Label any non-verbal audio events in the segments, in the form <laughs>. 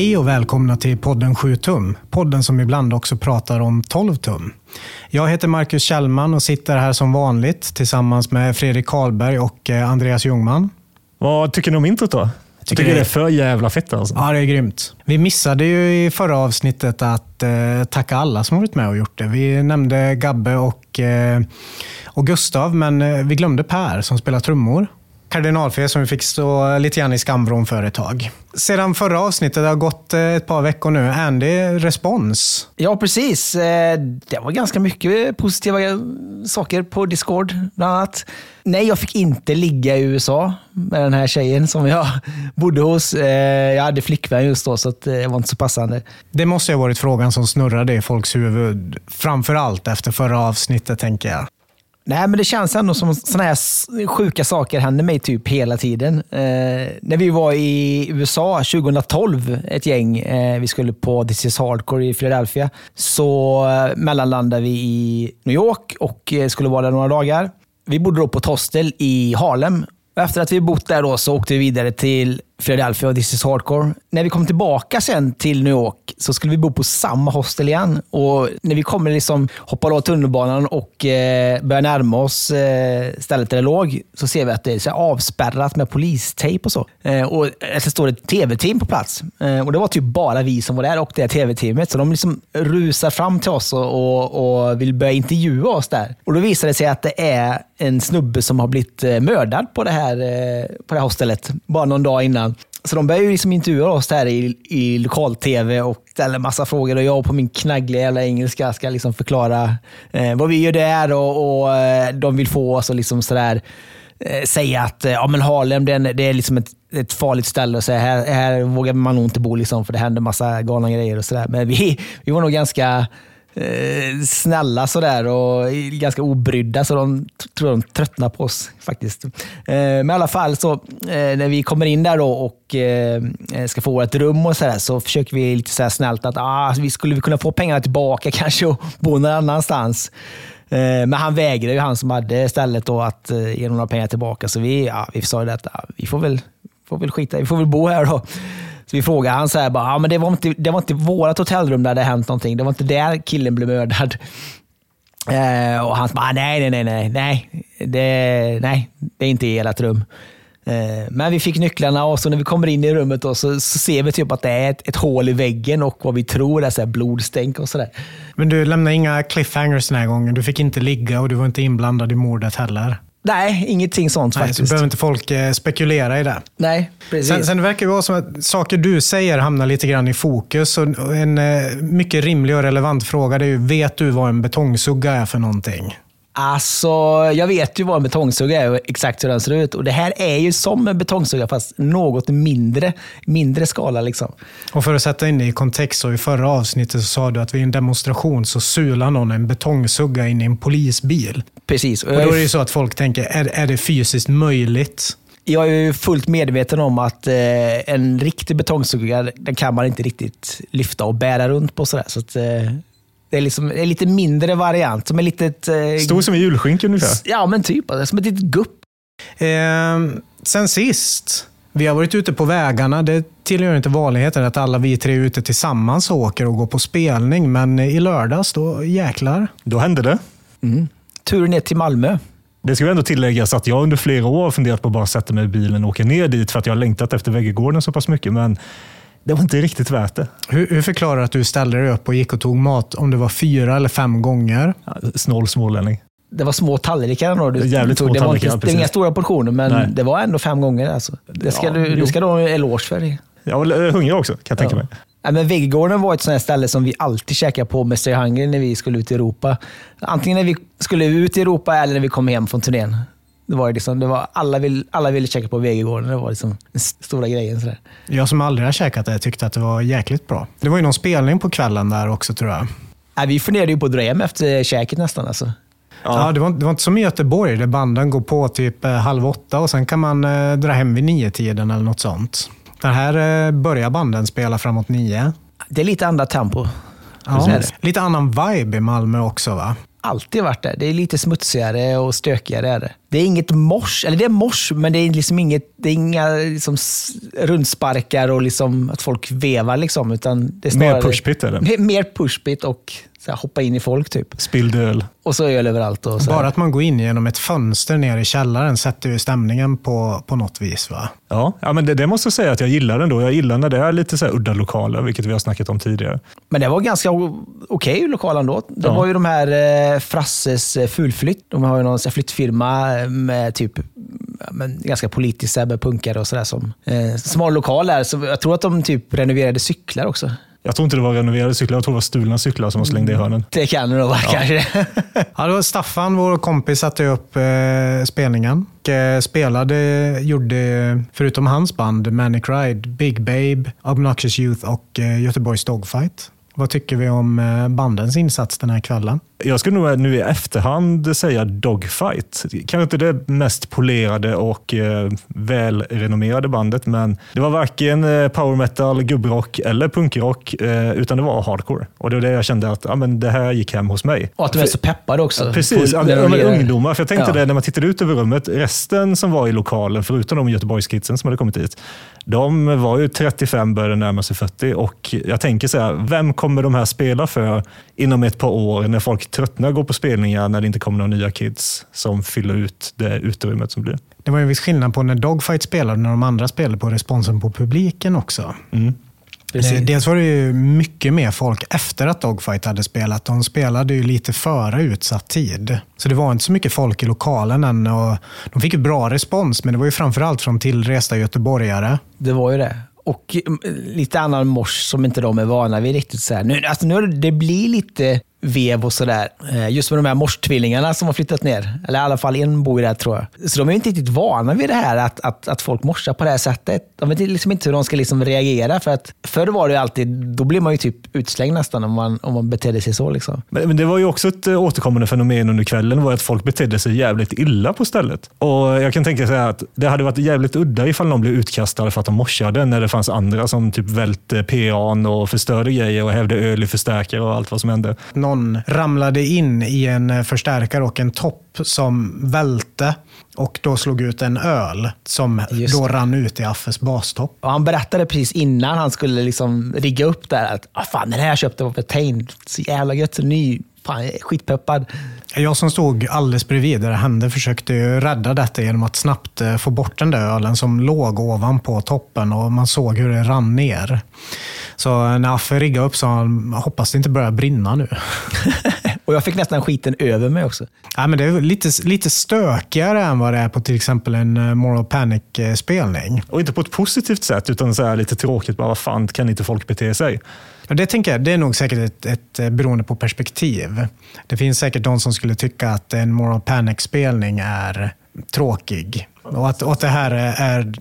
Hej och välkomna till podden 7 tum. Podden som ibland också pratar om 12 tum. Jag heter Marcus Kjellman och sitter här som vanligt tillsammans med Fredrik Karlberg och eh, Andreas Ljungman. Vad tycker ni om introt då? Jag tycker, det är för jävla fett alltså. Ja, det är grymt. Vi missade ju i förra avsnittet att eh, tacka alla som har varit med och gjort det. Vi nämnde Gabbe och, eh, och Gustav, men eh, vi glömde Per som spelar trummor kardinalfel som vi fick stå lite grann i skamvrån för ett tag. Sedan förra avsnittet, det har gått eh, ett par veckor nu. Andy, respons? Ja, precis. Eh, det var ganska mycket positiva saker på Discord, bland annat. Nej, jag fick inte ligga i USA med den här tjejen som jag <laughs> bodde hos. Eh, jag hade flickvän just då, så det var inte så passande. Det måste ha varit frågan som snurrade i folks huvud. Framför allt efter förra avsnittet, tänker jag. Nej, men det känns ändå som sådana här sjuka saker händer mig typ hela tiden. Eh, när vi var i USA 2012, ett gäng, eh, vi skulle på This is Hardcore i Philadelphia, så eh, mellanlandade vi i New York och eh, skulle vara där några dagar. Vi bodde då på ett hostel i Harlem. Efter att vi bott där då så åkte vi vidare till Philadelphia och This is Hardcore. När vi kom tillbaka sen till New York så skulle vi bo på samma hostel igen. Och när vi kommer liksom, hoppar av tunnelbanan och eh, börjar närma oss eh, stället där det låg så ser vi att det är så avspärrat med polistejp och så. Eh, och eh, så står det ett tv-team på plats. Eh, och Det var typ bara vi som var där och det tv-teamet. Så de liksom rusar fram till oss och, och, och, vill börja intervjua oss där. Och Då visar det sig att det är en snubbe som har blivit eh, mördad på det här, eh, på det här hostelet bara någon dag innan. Så de började ju liksom intervjua oss där i, i lokal-tv och ställa massa frågor och jag på min knaggliga jävla engelska ska liksom förklara eh, vad vi gör där och, och eh, de vill få oss att liksom sådär, eh, säga att eh, ja, men Harlem det är, det är liksom ett, ett farligt ställe och så här, här vågar man nog inte bo liksom, för det händer massa galna grejer och sådär. Men vi, vi var nog ganska eh, snälla sådär och ganska obrydda, så de tror de tröttnar på oss faktiskt. Eh, men i alla fall, så, eh, när vi kommer in där då och eh, ska få vårt rum och sådär, så försöker vi lite så snällt att ah, alltså, vi skulle kunna få pengarna tillbaka <laughs> kanske och bo någon annanstans. Eh, men han vägrade, ju han som hade stället, då, att eh, ge några pengar tillbaka. Så vi, ja, vi sa att ah, vi får väl, får väl skita vi får väl bo här då. Så vi frågade han så här, bara, ja, men det var inte, det var inte vårt hotellrum där det hänt någonting. Det var inte där killen blev mördad. Eh, och han bara, nej, nej, nej, nej, det, nej, det är inte i ert rum. Eh, men vi fick nycklarna och så när vi kommer in i rummet då, så, så ser vi typ att det är ett, ett hål i väggen och vad vi tror är så blodstänk och sådär. Men du lämnade inga cliffhangers den här gången. Du fick inte ligga och du var inte inblandad i mordet heller. Nej, ingenting sånt Nej, faktiskt. Så behöver inte folk eh, spekulera i det. Nej, precis. Sen, sen verkar det vara som att saker du säger hamnar lite grann i fokus. Och en eh, mycket rimlig och relevant fråga är ju, vet du vad en betongsugga är för någonting? Alltså, jag vet ju vad en betongsugga är och exakt hur den ser ut. Och Det här är ju som en betongsugga fast något mindre, mindre skala. Liksom. Och För att sätta in det i kontext, så i förra avsnittet så sa du att vid en demonstration så sular någon en betongsugga in i en polisbil. Precis. Och Då är det ju så att folk tänker, är, är det fysiskt möjligt? Jag är fullt medveten om att eh, en riktig betongsugga den kan man inte riktigt lyfta och bära runt på. Sådär. Så att, eh, det är, liksom, en lite mindre variant. Som är litet, eh, Stor som en julskinka ungefär? Ja, men typ. Som ett litet gupp. Eh, sen sist, vi har varit ute på vägarna. Det tillhör inte vanligheten att alla vi tre är ute tillsammans och åker och går på spelning. Men i lördags, då jäklar. Då hände det. Mm. Tur ner till Malmö. Det ska ändå tilläggas att jag under flera år har funderat på att bara sätta mig i bilen och åka ner dit för att jag har längtat efter Veggegården så pass mycket. Men det var inte riktigt värt det. Hur, hur förklarar du att du ställde dig upp och gick och tog mat om det var fyra eller fem gånger? Snål smålänning. Det var små tallrikar ändå du Jävligt tog. Små det var inte, det var inga stora portioner, men Nej. det var ändå fem gånger. Alltså. Det ska, ja, du, du ska då ha en eloge för. Det. Jag var hungrig också, kan jag tänka mig. Ja, men Veggården var ett sånt ställe som vi alltid käkade på med Stay Hungry när vi skulle ut i Europa. Antingen när vi skulle ut i Europa eller när vi kom hem från turnén. Det var liksom, det var, alla, vill, alla ville käka på Vegegården. Det var liksom den stora grejen. Sådär. Jag som aldrig har käkat det tyckte att det var jäkligt bra. Det var ju någon spelning på kvällen där också tror jag. Ja, vi funderade ju på att dra hem efter käket nästan. Alltså. Ja. ja, det, var, det var inte som i Göteborg där banden går på typ eh, halv åtta och sen kan man eh, dra hem vid nio tiden eller något sånt. Den här eh, börjar banden spela framåt nio. Det är lite andra tempo. Ja, lite annan vibe i Malmö också va? Alltid varit det. Det är lite smutsigare och stökigare. Är det. det är inget mors, eller det är mors, men det är liksom inget, det är inga liksom, rundsparkar och liksom att folk vevar. Liksom, utan det är Mer snarare- pushpit är det. Mer- <laughs> Mer pushpit och så här, hoppa in i folk typ. Spilld öl. Och så öl överallt. Och så här. Bara att man går in genom ett fönster ner i källaren sätter ju stämningen på, på något vis. Va? Ja, ja men det, det måste jag säga att jag gillar ändå. Jag gillar när det är lite så här udda lokaler, vilket vi har snackat om tidigare. Men det var ganska okej lokal ändå. Det Ja. var ju de här eh, Frasses eh, fulflytt. De har ju någon så här flyttfirma med typ men ganska politiskt med punkare och sådär. Som, eh, som har lokal där. Så jag tror att de typ renoverade cyklar också. Jag tror inte det var renoverade cyklar, jag tror det var stulna cyklar som var slängda i hörnen. Det kan det nog vara kanske. <laughs> Ja, var Staffan, vår kompis, satte upp eh, spelningen. Och, eh, spelade, gjorde, förutom hans band, Manic Ride, Big Babe, Obnoxious Youth och eh, Göteborgs Dogfight. Vad tycker vi om eh, bandens insats den här kvällen? Jag skulle nog nu i efterhand säga Dogfight. Kanske inte det mest polerade och eh, välrenommerade bandet, men det var varken eh, power metal, gubbrock eller punkrock, eh, utan det var hardcore. Och det var det jag kände att ja, men det här gick hem hos mig. Och att de är så peppade också. Precis, På- ja, de är lirar. ungdomar. För jag tänkte Ja. det när man tittade ut över rummet. Resten som var i lokalen, förutom de Göteborgskidsen som hade kommit hit, de var ju 35, började närma sig 40 och jag tänker så här, vem kommer de här spela för inom ett par år när folk tröttnar gå på spelningar när det inte kommer några nya kids som fyller ut det utrymmet som blir? Det var ju en viss skillnad på när Dogfight spelade och när de andra spelade på responsen på publiken också. Precis. Eh, Dels var det ju mycket mer folk efter att Dogfight hade spelat. De spelade ju lite före utsatt tid. Så det var inte så mycket folk i lokalen än. Och de fick ju bra respons, men det var ju framförallt från tillresta göteborgare. Det var ju det. Och mm, lite annan mors som inte de är vana vid riktigt. Så här. Nu, alltså, nu, det blir lite vev och sådär. Eh, Just med de här morstvillingarna som har flyttat ner. Eller i alla fall en bor ju där tror jag. Så de är ju inte riktigt vana vid det här att, att, att folk morsar på det här sättet. De vet liksom inte hur de ska liksom reagera. För att förr var det ju alltid, då blir man ju typ utslängd nästan om man, om man betedde sig så. Liksom. Men, men det var ju också ett eh, återkommande fenomen under kvällen var att folk betedde sig jävligt illa på stället. Och Jag kan tänka sig att det hade varit jävligt udda ifall någon blev utkastade för att de morsade när det fanns andra som typ välte PAn och förstörde grejer och hävde öl i förstärkare och allt vad som hände. Någon ramlade in i en förstärkare och en topp som välte och då slog ut en öl som då rann ut i Affes bastopp. Och han berättade precis innan han skulle liksom rigga upp där att ah, fan, den här jag köpte var Petain. Så jävla gött. Så ny. Fan, skitpeppad. Jag som stod alldeles bredvid där det hände försökte ju rädda detta genom att snabbt eh, få bort den där ölen som låg ovanpå toppen och man såg hur det rann ner. Så när Affe riggade upp sa han, hoppas det inte börjar brinna nu. <laughs> Och jag fick nästan skiten över mig också. Ja, men det är lite, lite stökigare än vad det är på till exempel en eh, Moral Panic-spelning. Och inte på ett positivt sätt, utan så här lite tråkigt. Bara, vad fan, kan inte folk bete sig? Och det tänker jag, det är nog säkert ett, ett eh, beroende på perspektiv. Det finns säkert de som skulle tycka att en Moral Panic-spelning är tråkig. Och att, och att det här är, är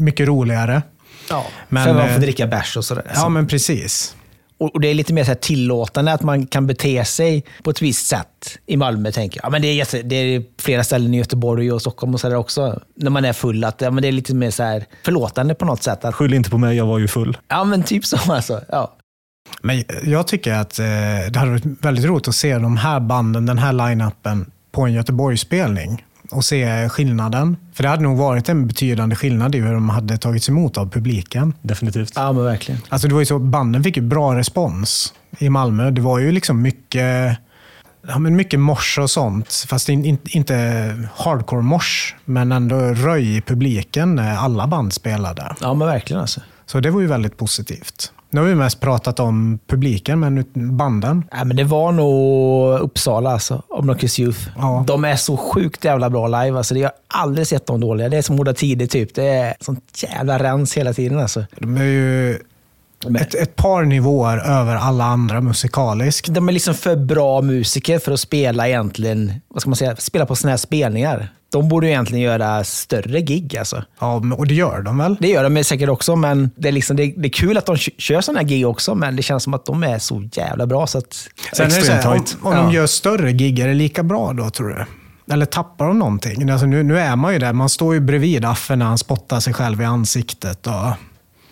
mycket roligare. Ja, Men, för man får eh, dricka bärs och sådär. Ja, men precis. Och och det är lite mer så här tillåtande att man kan bete sig på ett visst sätt i Malmö. tänker jag. Ja, men det, är jätte, det är flera ställen i Göteborg och Stockholm och så där också. När man är full. Att, ja, men det är lite mer så här förlåtande på något sätt. Att, Skyll inte på mig, jag var ju full. ja, men typ så alltså. Ja. Men jag tycker att eh, det hade varit väldigt roligt att se de här banden, den här line-upen på en Göteborgsspelning och se skillnaden. För det hade nog varit en betydande skillnad i hur de hade tagits emot av publiken. Definitivt. ja, men verkligen. Alltså det var ju så, banden fick ju bra respons i Malmö. Det var ju liksom mycket, ja, men mycket mors och sånt. Fast in, in, inte hardcore mors, men ändå röj i publiken när alla band spelade. Ja, men verkligen alltså. Så det var ju väldigt positivt. Nu har vi mest pratat om publiken, men banden. Ja, men det var nog Uppsala, alltså, Obnoxious Youth. Ja. De är så sjukt jävla bra live. Alltså, jag har aldrig sett dem dåliga. Det är som Hårda Tider, typ. Det är sånt jävla rens hela tiden. Alltså. De är ju ett, ett par nivåer över alla andra musikaliskt. De är liksom för bra musiker för att spela egentligen, vad ska man säga, spela på såna här spelningar. De borde ju egentligen göra större gig. Alltså. Ja, och det gör de väl? Det gör de säkert också, men det är, liksom, det, det är kul att de kö- kör sådana här gig också, men det känns som att de är så jävla bra. Så att, Sen är det så här, om, om Ja. de gör större gig, är det lika bra då tror du? Eller tappar de någonting? Alltså nu, nu är man ju där, man står ju bredvid Affe när han spottar sig själv i ansiktet. Och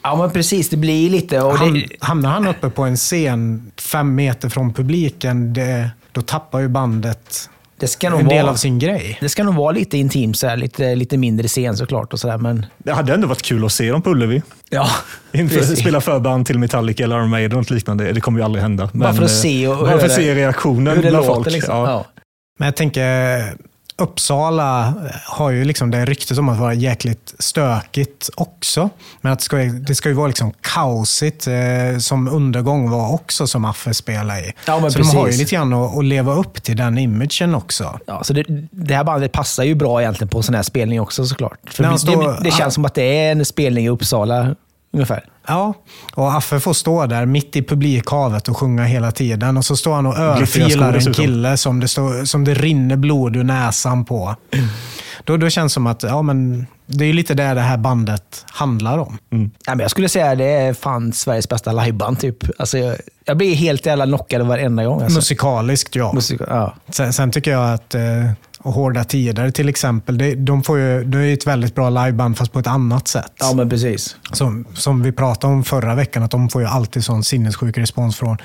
ja, men precis. Det blir lite... Och han, det, hamnar han uppe på en scen fem meter från publiken, det, då tappar ju bandet Det ska nog en del vara- av sin grej. Det ska nog vara lite intimt, så här, lite, lite mindre scen såklart. Och så där, men Det hade ändå varit kul att se dem på Ullevi. ja, Inför, spela förband till Metallica eller Iron Maiden och något liknande. Det kommer ju aldrig hända. Bara för att se och bara för att se reaktionen hur det bland låter. folk. Liksom. Ja. Ja. Men jag tänker, Uppsala har ju liksom det ryktet om att vara jäkligt stökigt också. Men att det ska, det ska ju vara liksom kaosigt, eh, som undergång var också som Affe spelar i. Ja, så de har ju precis. lite grann att, att leva upp till den imagen också. Ja, så det, det här bandet passar ju bra egentligen på sån här spelning också såklart. För det, står- det, det känns som att det är en spelning i Uppsala ungefär. Ja, och Affe får stå där mitt i publikhavet och sjunga hela tiden. Och så står han och örfilar en kille som det, står, som det rinner blod ur näsan på. Då, då känns det som att ja, men det är lite det det här bandet handlar om. Ja, men jag skulle säga att det är fan Sveriges bästa liveband. Typ. Alltså, jag, jag blir helt jävla knockad varenda gång. Alltså. Musikaliskt, ja. Musik, ja. Sen, sen tycker jag att eh, och Hårda Tider till exempel, det, de får ju, det är ett väldigt bra liveband fast på ett annat sätt. ja, men precis. Som, som vi pratade om förra veckan, att de får ju alltid sån sinnessjuk respons från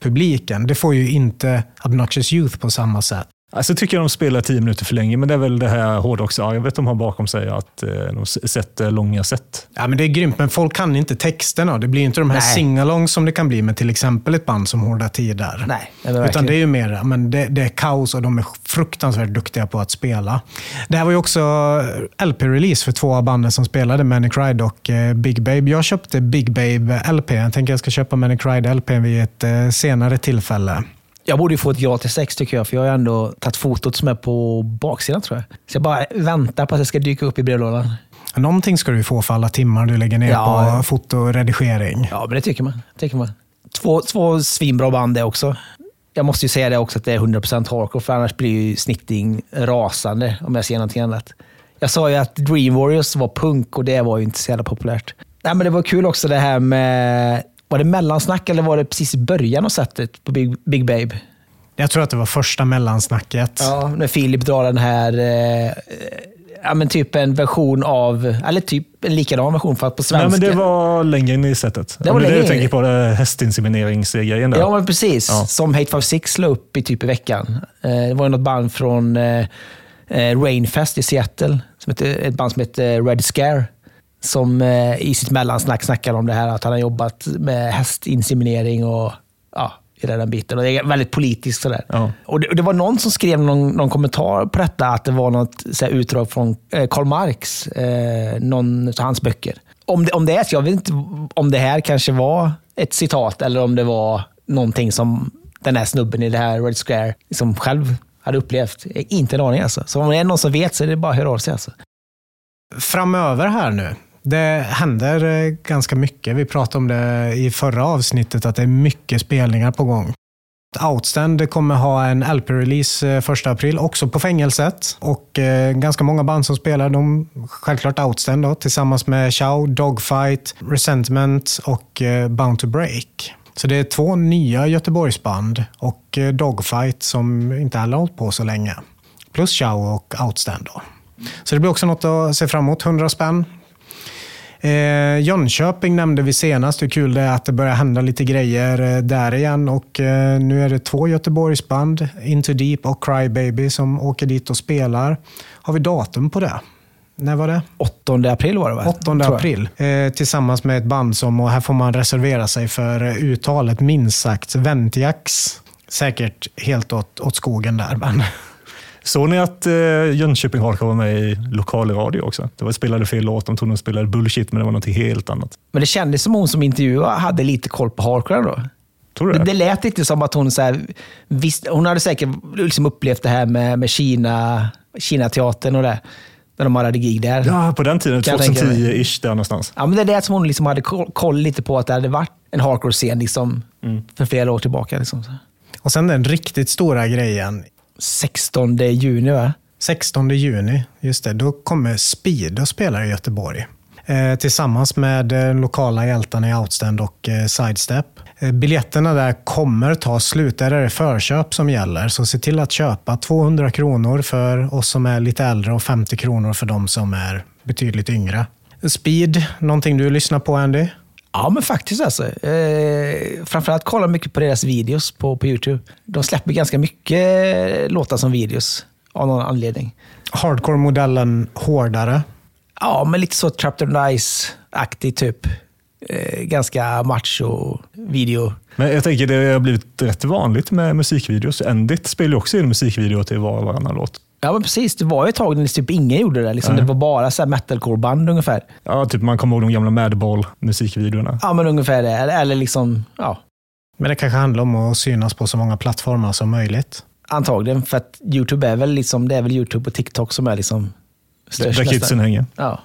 publiken. Det får ju inte Obnoxious Youth på samma sätt. Alltså tycker jag de spelar tio minuter för länge, men det är väl det här hårdrocksarvet de har bakom sig, att eh, de sätter långa set. Ja, men det är grymt, men folk kan inte texterna. Det blir inte de här singalongs som det kan bli med till exempel ett band som Hårda Tider. Nej, men Utan verkligen. det är ju mer men det, det är kaos och de är fruktansvärt duktiga på att spela. Det här var ju också LP-release för två av banden som spelade, Manic Ride och eh, Big Babe. Jag köpte Big Babe LP. Jag tänker jag ska köpa Manic Ride LP vid ett eh, senare tillfälle. Jag borde ju få ett gratis sex tycker jag, för jag har ändå tagit fotot som är på baksidan tror jag. Så jag bara väntar på att det ska dyka upp i brevlådan. Någonting ska du få för alla timmar du lägger ner Ja. på foto och redigering. Ja, men det tycker man. Tycker man. Två, två svinbra band det också. Jag måste ju säga det också att det är 100% hardcore, för annars blir ju Snitting rasande om jag ser någonting annat. Jag sa ju att Dream Warriors var punk och det var ju inte så jävla populärt. Nej, men det var kul också det här med... Var det mellansnack eller var det precis i början av setet på Big, Big Babe? Jag tror att det var första mellansnacket. Ja, när Filip drar den här... Eh, ja, men typ en version av... Eller typ en likadan version, fast på svenska. Nej, men det var längre in i setet. Det var det det längre jag in. tänker på, det hästinsemineringsgrejen där. Ja, men precis. Ja. Som Hate 56 la upp i typ i veckan. Eh, det var ju något band från eh, eh, Rainfest i Seattle. Som heter, ett band som heter Red Scare. Som eh, i sitt mellansnack snackar om det här att han har jobbat med hästinseminering och ja, i den biten. Och det är väldigt politiskt sådär. Ja. Och det, och det var någon som skrev någon, någon kommentar på detta, att det var något så här, utdrag från eh, Karl Marx, eh, någon av hans böcker. Om det, om det är så, jag vet inte om det här kanske var ett citat eller om det var någonting som den här snubben i det här Red Square som själv hade upplevt. Inte en aning alltså. Så om det är någon som vet så är det bara att höra av sig. Alltså. framöver här nu. Det händer eh, ganska mycket. Vi pratade om det i förra avsnittet, att det är mycket spelningar på gång. Outstand kommer ha en LP-release eh, första april, också på fängelset. Och eh, ganska många band som spelar, de, självklart Outstand då, tillsammans med Chow, Dogfight, Resentment och eh, Bound to Break. Så det är två nya Göteborgsband och eh, Dogfight som inte heller har hållit på så länge. Plus Chow och Outstand då. Så det blir också något att se fram emot. 100 spänn. Eh, Jönköping nämnde vi senast. Hur kul det är att det börjar hända lite grejer eh, där igen. Och eh, nu är det två Göteborgsband, Into Deep och Crybaby, som åker dit och spelar. Har vi datum på det? När var det? 8 april var det va? 8 Tror jag. april. Eh, tillsammans med ett band som, och här får man reservera sig för eh, uttalet minst sagt, Ventiax. Säkert helt åt, åt skogen där. Men Såg ni att eh, Jönköping Hardcore var med i lokalradio också? Det var spelade fel låt, de trodde de spelade bullshit, men det var något helt annat. Men det kändes som hon som intervjuade hade lite koll på hardcore då. Tror du Det, det? det lät lite som att hon, så här, visst, hon hade säkert liksom upplevt det här med, med Kina, Kina-teatern och det. När de hade gig där. Ja. Ja, på den tiden, Kan jag tänka mig. 2010-ish där någonstans. men det lät som hon liksom hade koll, koll lite på att det hade varit en hardcore-scen liksom, för flera år tillbaka. Liksom. och sen den riktigt stora grejen. 16 juni va? 16 juni, just det, då kommer Speed och spelar i Göteborg. Eh, tillsammans med eh, lokala hjältarna i Outstand och eh, Sidestep. Eh, biljetterna där kommer ta slut. Där är det förköp som gäller. Så se till att köpa 200 kronor för oss som är lite äldre och 50 kronor för de som är betydligt yngre. Speed, någonting du lyssnar på Andy? Ja, men faktiskt alltså. Eh, framförallt kollar mycket på deras videos på, på YouTube. De släpper ganska mycket låtar som videos av någon anledning. Hardcore-modellen hårdare. Ja, men lite så Trapped on Ice-aktig typ. Eh, ganska macho-video. Men jag tänker det har blivit rätt vanligt med musikvideos. Endit spelar ju också in musikvideo till var och varannan låt. Ja, men precis. Det var ju ett tag när typ ingen gjorde det. Liksom. Det var bara så metalcore-band ungefär. Ja, typ man kommer ihåg de gamla Madball-musikvideorna. Ja, men ungefär det. Eller liksom, ja. Men det kanske handlar om att synas på så många plattformar som möjligt. Antagligen, för att YouTube är väl liksom, det är väl YouTube och TikTok som är liksom störst Där kidsen hänger. Ja.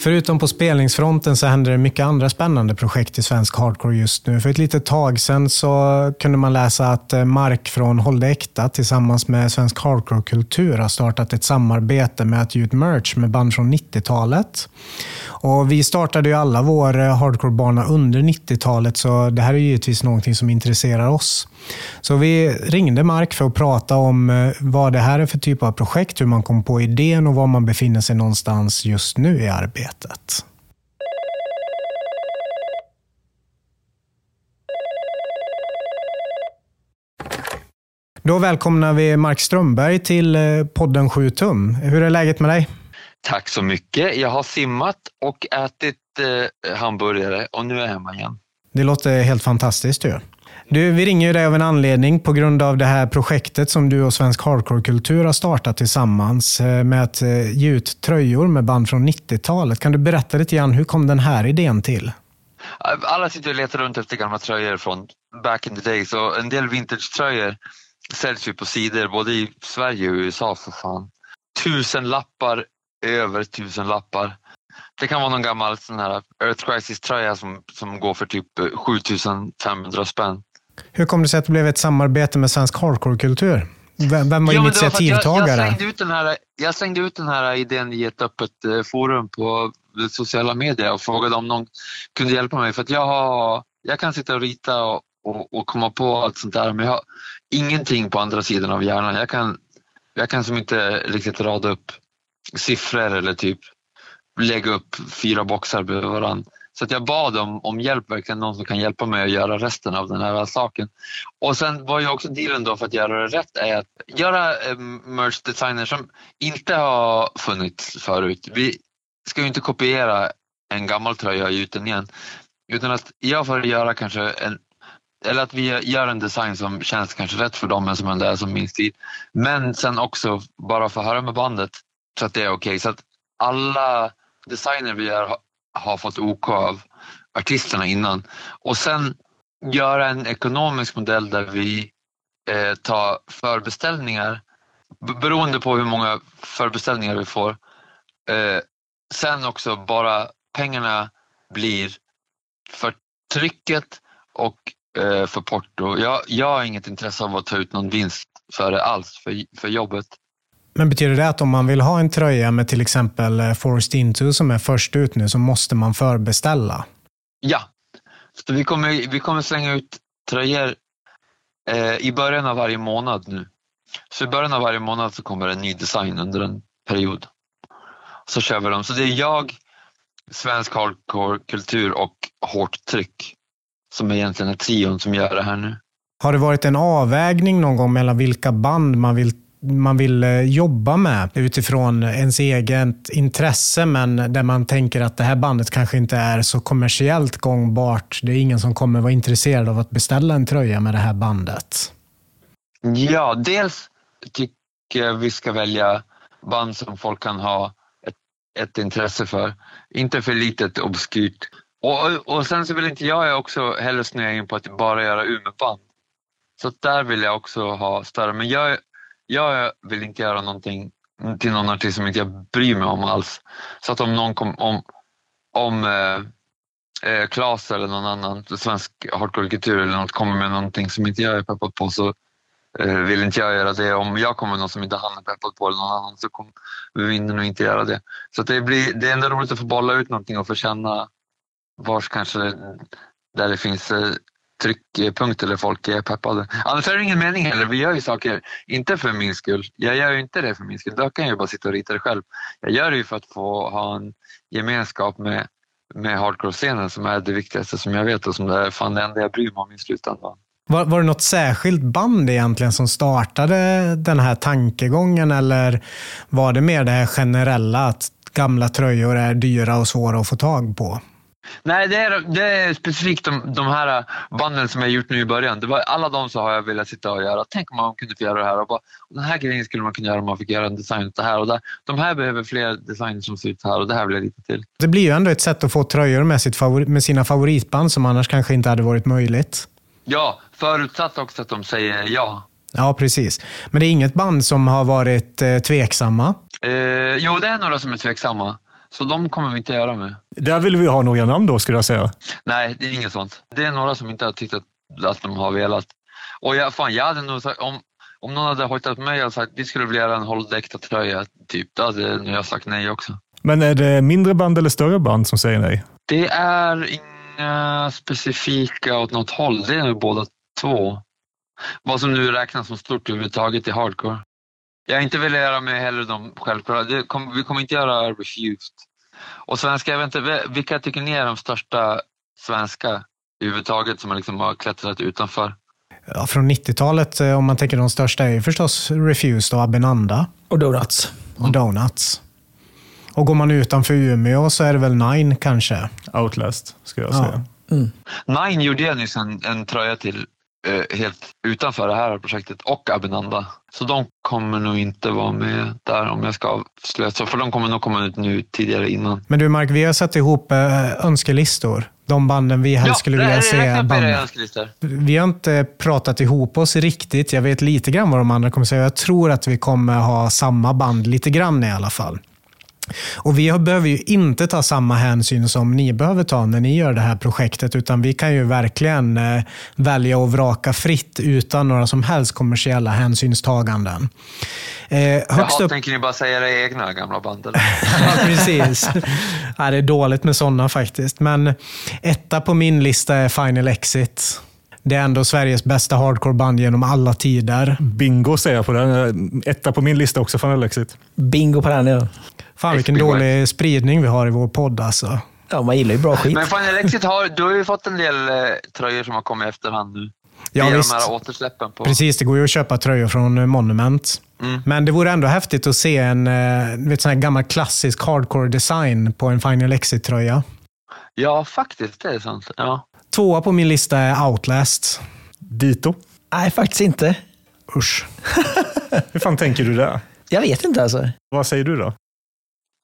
Förutom på spelningsfronten så händer det mycket andra spännande projekt i svensk hardcore just nu. För ett litet tag sedan så kunde man läsa att eh, Mark från Håll det Äkta tillsammans med Svensk Hardcore-kultur har startat ett samarbete med att ge ut merch med band från 90-talet. Och vi startade ju alla vår eh, hardcore-bana under 90-talet så det här är givetvis någonting som intresserar oss. Så vi ringde Mark för att prata om eh, vad det här är för typ av projekt, hur man kom på idén och var man befinner sig någonstans just nu i arbetet. Då välkomnar vi Mark Strömberg till eh, podden 7 tum. Hur är läget med dig? Tack så mycket. Jag har simmat och ätit eh, hamburgare och nu är jag hemma igen. Det låter helt fantastiskt ju. Du, vi ringer ju dig av en anledning på grund av det här projektet som du och Svensk Hardcore-kultur har startat tillsammans eh, med att eh, ge ut tröjor med band från 90-talet. Kan du berätta lite grann, hur kom den här idén till? Alla sitter och letar runt efter gamla tröjor från back in the days och en del vintage-tröjor säljs ju på sidor både i Sverige och USA för fan. Tusen lappar, över tusen lappar. Det kan vara någon gammal sån här Earth Crisis-tröja som, som går för typ 7500 spänn. Hur kom det sig att det blev ett samarbete med Svensk Hardcore-kultur? Vem, vem var Ja, det var initiativtagare? Jag, jag, slängde ut den här, jag slängde ut den här idén i ett öppet eh, forum på sociala medier och frågade om någon kunde hjälpa mig. För att jag, har, jag kan sitta och rita och, och, och komma på allt sånt där men jag har ingenting på andra sidan av hjärnan. Jag kan, jag kan som inte riktigt rada upp siffror eller typ lägga upp fyra boxar bredvid varandra. Så att jag bad om, om hjälp, verkligen någon som kan hjälpa mig att göra resten av den här saken. Och sen var ju också dealen då för att göra det rätt är att göra eh, merch designer som inte har funnits förut. Vi ska ju inte kopiera en gammal tröja och ge ut den igen. Utan att jag får göra kanske en eller att vi gör en design som känns kanske rätt för dem men som ändå är som min stil. Men sen också bara få höra med bandet så att det är okej. Så att alla designer vi gör har, fått OK av artisterna innan. Och sen göra en ekonomisk modell där vi eh, tar förbeställningar beroende på hur många förbeställningar vi får. Eh, sen också bara pengarna blir för trycket och eh, för porto. Jag, jag har inget intresse av att ta ut någon vinst för det alls, för, för jobbet. Men betyder det att om man vill ha en tröja med till exempel eh, Forced Into som är först ut nu så måste man förbeställa? Ja, så vi kommer, vi kommer slänga ut tröjor eh, i början av varje månad nu. Så i början av varje månad så kommer en ny design under en period. Så kör vi dem. Så det är jag, svensk hardcore kultur och hårt tryck som egentligen är trion som gör det här nu. Har det varit en avvägning någon gång mellan vilka band man vill, man vill eh, jobba med utifrån ens eget intresse, men där man tänker att det här bandet kanske inte är så kommersiellt gångbart. Det är ingen som kommer vara intresserad av att beställa en tröja med det här bandet. Ja, dels tycker jag vi ska välja band som folk kan ha ett, ett intresse för. Inte för litet obskyrt. Och, och sen så vill inte jag också heller snöa in på att bara göra Umeåband. Så där vill jag också ha större. Men jag, jag vill inte göra någonting till någon artist som inte jag bryr mig om alls. Så att om någon kom, om, om eh, eh, Klas eller någon annan svensk hardcore-kultur eller något kommer med någonting som inte jag är peppad på så eh, vill inte jag göra det. Om jag kommer med något som inte han är peppad på eller någon annan så kommer vi nog inte göra det. Så att det, blir, det är ändå roligt att få bolla ut någonting och få känna vars kanske där det finns eh, tryckpunkt eller folk är peppade. Annars är det ingen mening heller. Vi gör ju saker, inte för min skull. Jag gör ju inte det för min skull. Då kan jag ju bara sitta och rita det själv. Jag gör det ju för att få ha en gemenskap med, med hardcore-scenen som är det viktigaste som jag vet och som det är fan det enda jag bryr mig om i slutändan. Var, var det något särskilt band egentligen som startade den här tankegången eller var det mer det här generella att gamla tröjor är dyra och svåra att få tag på? Nej, det är, det är specifikt de, de här banden som jag gjort nu i början. Det var, alla de så har jag velat sitta och göra. Tänk om man kunde få göra det här. Och bara, den här grejen skulle man kunna göra om man fick göra en design det här och där. De här behöver fler designer som ser ut här och det här vill jag lite till. Det blir ju ändå ett sätt att få tröjor med, sitt favori, med sina favoritband som annars kanske inte hade varit möjligt. Ja, förutsatt också att de säger ja. Ja, precis. Men det är inget band som har varit eh, tveksamma? Eh, jo, det är några som är tveksamma. Så de kommer vi inte göra med. Där vill vi ha några namn då, skulle jag säga. Nej, det är inget sånt. Det är några som inte har tyckt att, att de har velat. Och jag, fan, jag hade nog sagt, om, om någon hade hojtat på mig och sagt vi skulle vilja göra en Holdekta-tröja, typ, då hade jag sagt nej också. Men är det mindre band eller större band som säger nej? Det är inga specifika åt något håll. Det är nog båda två. Vad som nu räknas som stort överhuvudtaget i hardcore. Jag har inte velat göra med heller de självklara. Kom, vi kommer inte göra Refused. Och svenska, jag vet inte, vilka tycker ni är de största svenska överhuvudtaget som liksom har klättrat utanför? Ja, från 90-talet, om man tänker de största, är ju förstås Refused och Abenanda. Och Donuts. Och Donuts. Och går man utanför Umeå så är det väl Nine kanske. Outlast, skulle jag Ja. säga. Mm. Nine gjorde jag nyss en, en tröja till eh, helt utanför det här projektet och Abenanda. Så de kommer nog inte vara med där om jag ska avslöja. För de kommer nog komma ut nu tidigare innan. Men du Mark, vi har satt ihop eh, önskelistor. De banden vi helst skulle vilja se. Vi har inte pratat ihop oss riktigt. Jag vet lite grann vad de andra kommer säga. Jag tror att vi kommer ha samma band lite grann i alla fall. Och Vi behöver ju inte ta samma hänsyn som ni behöver ta när ni gör det här projektet, utan vi kan ju verkligen eh, välja och vraka fritt utan några som helst kommersiella hänsynstaganden. Eh, högst Jaha, upp... tänker ni bara säga era egna gamla band? Eller? <laughs> Ja, precis. Ja, det är dåligt med sådana faktiskt. Men etta på min lista är Final Exit. Det är ändå Sveriges bästa hardcoreband genom alla tider. Bingo säger jag på den. Etta på min lista också från Alexit. Bingo på den ja. Fan vilken dålig spridning vi har i vår podd alltså. Ja, man gillar ju bra skit. Men Final Exit har, du har ju fått en del eh, tröjor som har kommit i efterhand nu. Ja, via visst. de här återsläppen. På. Precis, det går ju att köpa tröjor från eh, Monument. Mm. Men det vore ändå häftigt att se en eh, vet, sån här gammal klassisk hardcore design på en Final Exit-tröja. Ja, faktiskt. Det är sant. Ja. Tvåa på min lista är Outlast. Dito. Nej, faktiskt inte. Usch. <laughs> Hur fan tänker du där? Jag vet inte alltså. Vad säger du då?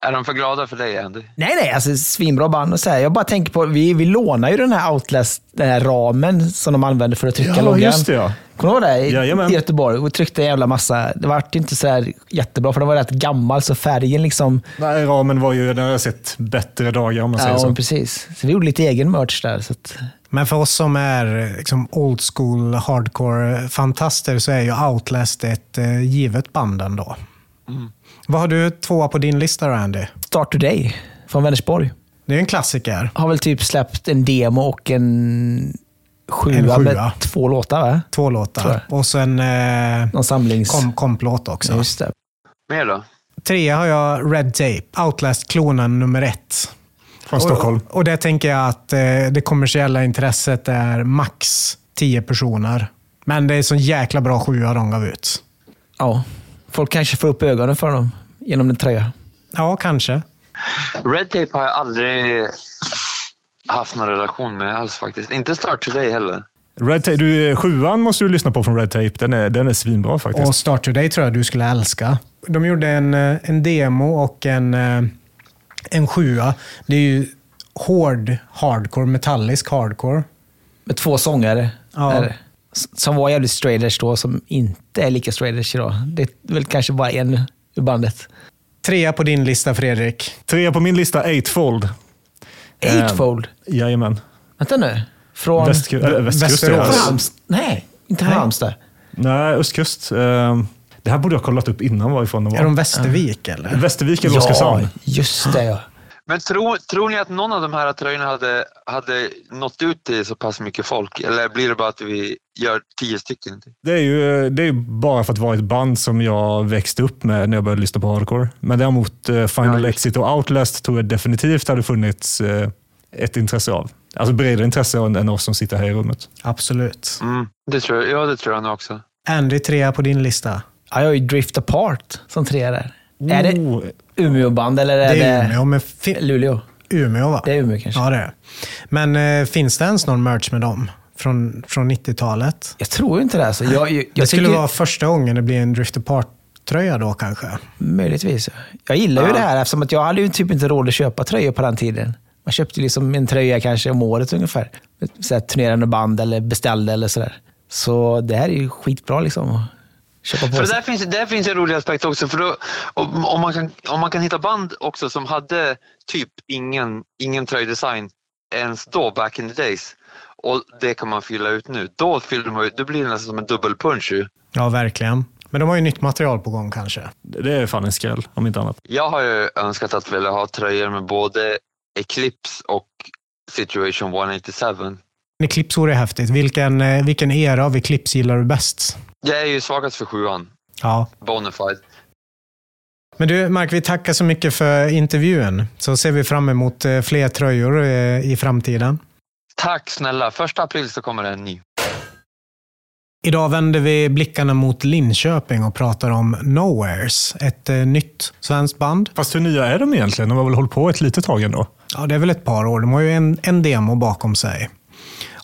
Är de för glada för dig, Andy? Nej, nej, alltså svinbra band och så här. Jag bara tänker på, vi, vi lånar ju den här Outlast, den här ramen som de använder för att trycka Ja, loggan. just det ja. Kommer du ihåg det? I, Jajamän. I Göteborg. Och tryckte en jävla massa. Det var inte så här jättebra, för den var rätt gammal, så färgen liksom... Nej, ramen var ju, den har jag sett bättre dagar om man säger Ja, så. precis. Så vi gjorde lite egen merch där. Så att, Men för oss som är liksom old school hardcore-fantaster så är ju Outlast ett eh, givet band ändå. Vad har du tvåa på din lista då, Andy? Start Today från Vänersborg. Det är en klassiker. Har väl typ släppt en demo och en sjua, En sjua. med två låtar, va? Två låtar. Och sen eh, Någon samlings... kom, komplåt också. Just det. Mer då? Trea har jag Red Tape, Outlast-klonen nummer ett. Från Stockholm. Och, och där tänker jag att eh, det kommersiella intresset är max 10 personer. Men det är så jäkla bra sjua de gav ut. Ja. Folk kanske får upp ögonen för dem genom en tröja. Ja, kanske. Red Tape har jag aldrig haft någon relation med alls faktiskt. Inte Start Today heller. Red Tape, du, sjuan måste du lyssna på från Red Tape. Den är, den är svinbra faktiskt. Och Start Today tror jag du skulle älska. De gjorde en, eh, en demo och en, eh, en sjua. Det är ju hård hardcore, metallisk hardcore. Med två sångare. Ja. är det. Som var jävligt straight då, som inte är lika straight idag. Det är väl kanske bara en ur bandet. Trea på din lista Fredrik. Trea på min lista, Eightfold. Eh, Eightfold. Jajamän. Vänta nu. Från... Västku- eller västkust. Västerås. ja. Från Halmstad? Nej, inte. Halmstad. Nej, östkust. Eh, Det här borde jag ha kollat upp innan varifrån de var. Är de Västervik eller? Västervik eller Oskarshamn. Ja, just det ja. Men tro, tror ni att någon av de här tröjorna hade, hade nått ut till så pass mycket folk? Eller blir det bara att vi gör tio stycken? Det är ju det är bara för att vara ett band som jag växte upp med när jag började lyssna på hardcore. Men däremot eh, Final Ja. Exit och Outlast tror jag definitivt hade funnits eh, ett intresse av. Alltså bredare intresse än än oss som sitter här i rummet. Absolut. Mm, det tror jag, ja, det tror jag nog också. Andy, trea på din lista. Ja, jag har ju Drift Apart som trea där. Är det Oh, Umeå-band eller är Det det, är Umeå, men Luleå? Umeå va? Det är Umeå kanske. Ja, det är. Men eh, finns det ens någon merch med dem? Från, från 90-talet? Jag tror inte det. Alltså. Jag, jag, jag Det skulle tycker, vara första gången det blir en Drift Apart-tröja då kanske. Möjligtvis. Jag gillar ju Ja. det här eftersom att jag hade ju typ inte råd att köpa tröjor på den tiden. Man köpte liksom en tröja kanske om året ungefär. Så här, turnerande band eller beställde eller sådär. Så det här är ju skitbra liksom. Köpa på För där finns, där finns en rolig aspekt också. För då, om, om, man kan, om man kan hitta band också som hade typ ingen, ingen tröjdesign ens då, back in the days. Och det kan man fylla ut nu. Då, fyller man, ut- då blir det nästan som en dubbelpunch ju. Ja, verkligen. Men de har ju nytt material på gång kanske. det är fan en skräll, om inte annat. Jag har ju önskat att vilja ha tröjor med både Eclipse och Situation 187. Eclipse vore häftigt. Vilken, eh, vilken era av Eclipse gillar du bäst? Jag är ju svagast för sjuan, Ja. Bonafide. Men du, Mark, vi tackar så mycket för intervjun. Så ser vi fram emot eh, fler tröjor eh, i framtiden. Tack snälla. Första april så kommer det en ny. Idag vänder vi blickarna mot Linköping och pratar om Nowheres, ett eh, nytt svenskt band. Fast hur nya är de egentligen? De har väl hållit på ett litet tag ändå? Ja, det är väl ett par år. De har ju en, en demo bakom sig.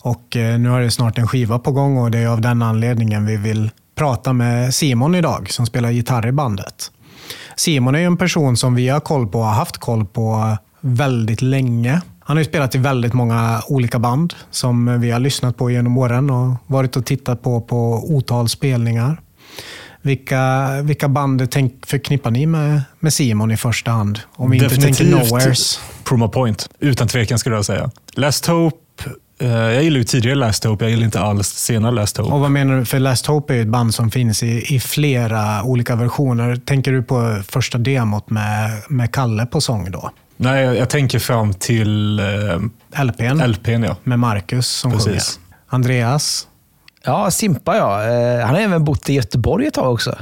Och eh, nu har det snart en skiva på gång och det är av den anledningen vi vill prata med Simon idag, som spelar gitarr i bandet. Simon är ju en person som vi har koll på och har haft koll på väldigt länge. Han har ju spelat i väldigt många olika band som vi har lyssnat på genom åren och varit och tittat på på otal spelningar. Vilka, vilka band tänk, förknippar ni med, med Simon i första hand? Om vi inte tänker Nowheres. Promo Point. Utan tvekan skulle jag säga. Last Hope. Eh, jag gillar ju tidigare Last Hope. Jag gillar inte alls senare Last Hope. Och vad menar du? För Last Hope är ju ett band som finns i, i flera olika versioner. Tänker du på första demot med, med Kalle på sång då? Nej, jag, jag tänker fram till eh, LPn LPn, ja. med Marcus som Precis. sjunger. Andreas? Ja, Simpa ja. Eh, Han har även bott i Göteborg ett tag också.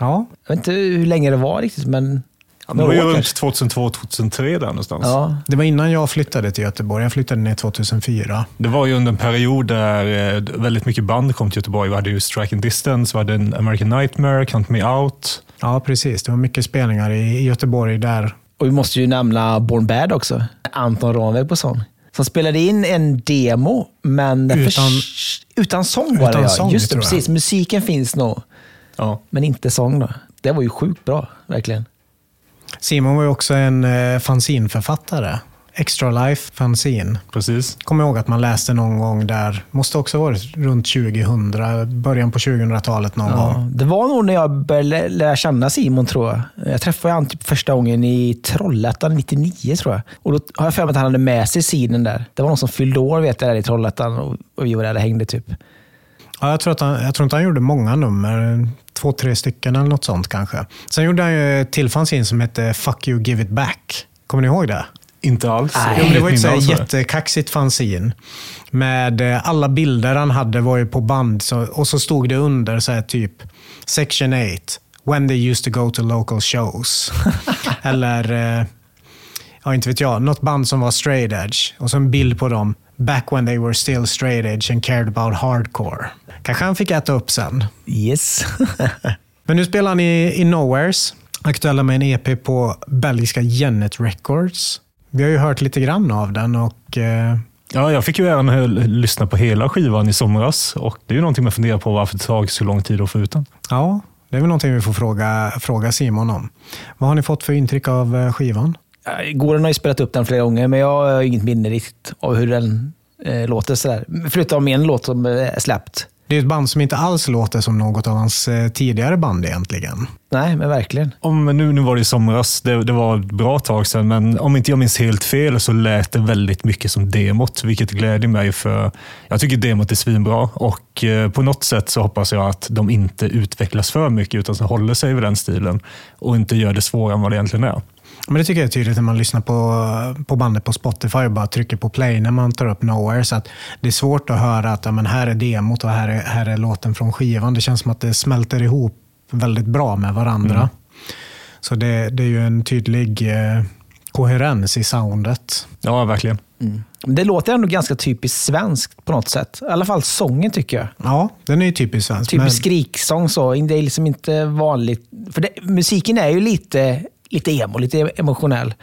Ja, Jag vet inte hur länge det var riktigt, men Det var ju runt kanske. 2002-2003 där någonstans. Ja, det var innan jag flyttade till Göteborg. Jag flyttade ner 2004. Det var ju under en period där eh, väldigt mycket band kom till Göteborg. Vi hade ju Striking Distance, vi hade en American Nightmare, Count Me Out. Ja, precis. Det var mycket spelningar i, Göteborg där. och vi måste ju nämna Born Bad också. Anton Ranväg på sång. Som spelade in en demo, men Utan- utan sång var det utan ja. sång, Just det, precis. Musiken finns nog, Ja. men inte sång då. Det var ju sjukt bra, verkligen. Simon var ju också en eh, fanzinförfattare. Extra Life fanzine. Precis. Kommer ihåg att man läste någon gång där, måste också ha varit runt 2000, början på 2000-talet någon gång. Ja, det var nog när jag började lä- lära känna Simon, tror jag. Jag träffade honom typ första gången i Trollhättan 99, tror jag. Och Då har jag för mig att han hade med sig scenen där. Det var någon som fyllde år vet jag, där i Trollhättan och, och vi var där och hängde. Typ. Ja, jag, tror att han, jag tror inte han gjorde många nummer. Två, tre stycken eller något sånt kanske. Sen gjorde han ju ett till fanzine som hette Fuck you, give it back. Kommer ni ihåg det? Inte alls. Nej. Jo, det var ett så här jättekaxigt fanzine. Med eh, alla bilder han hade var ju på band och så stod det under så här typ Section 8. When they used to go to local shows. <laughs> Eller, eh, ja inte vet jag, något band som var straight edge. Och så en bild på dem. Back when they were still straight edge and cared about hardcore. Kanske han fick äta upp sen. Yes. <laughs> Men nu spelar han i, i Nowheres. Aktuella med en EP på belgiska Genet Records. Vi har ju hört lite grann av den och eh, Ja, jag fick ju äran att lyssna på hela skivan i somras och det är ju någonting man funderar på varför det tagit så lång tid att få ut den. ja, det är väl någonting vi får fråga, fråga Simon om. Vad har ni fått för intryck av eh, skivan? Goran har ju spelat upp den flera gånger, men jag har inget minne riktigt av hur den eh, låter. Sådär. Förutom en låt som eh, är släppt. Det är ett band som inte alls låter som något av hans eh, tidigare band egentligen. Nej, men verkligen. Om, nu, nu var det i somras, det, det var ett bra tag sedan, men om inte jag minns helt fel så lät det väldigt mycket som demot, vilket gläder mig för jag tycker demot är svinbra och eh, på något sätt så hoppas jag att de inte utvecklas för mycket utan så håller sig vid den stilen och inte gör det svårare än vad det egentligen är. Men det tycker jag är tydligt när man lyssnar på, på bandet på Spotify och bara trycker på play när man tar upp Nowhere. Så att det är svårt att höra att ja, men här är demot och här är, här är låten från skivan. Det känns som att det smälter ihop väldigt bra med varandra. Mm. Så det, det är ju en tydlig eh, koherens i soundet. Ja, verkligen. Mm. Det låter ändå ganska typiskt svenskt på något sätt. I alla fall sången tycker jag. Ja, den är ju typiskt svensk. Typisk men... skriksång så. Det är liksom inte vanligt. För det, musiken är ju lite, lite emo, lite emotionell.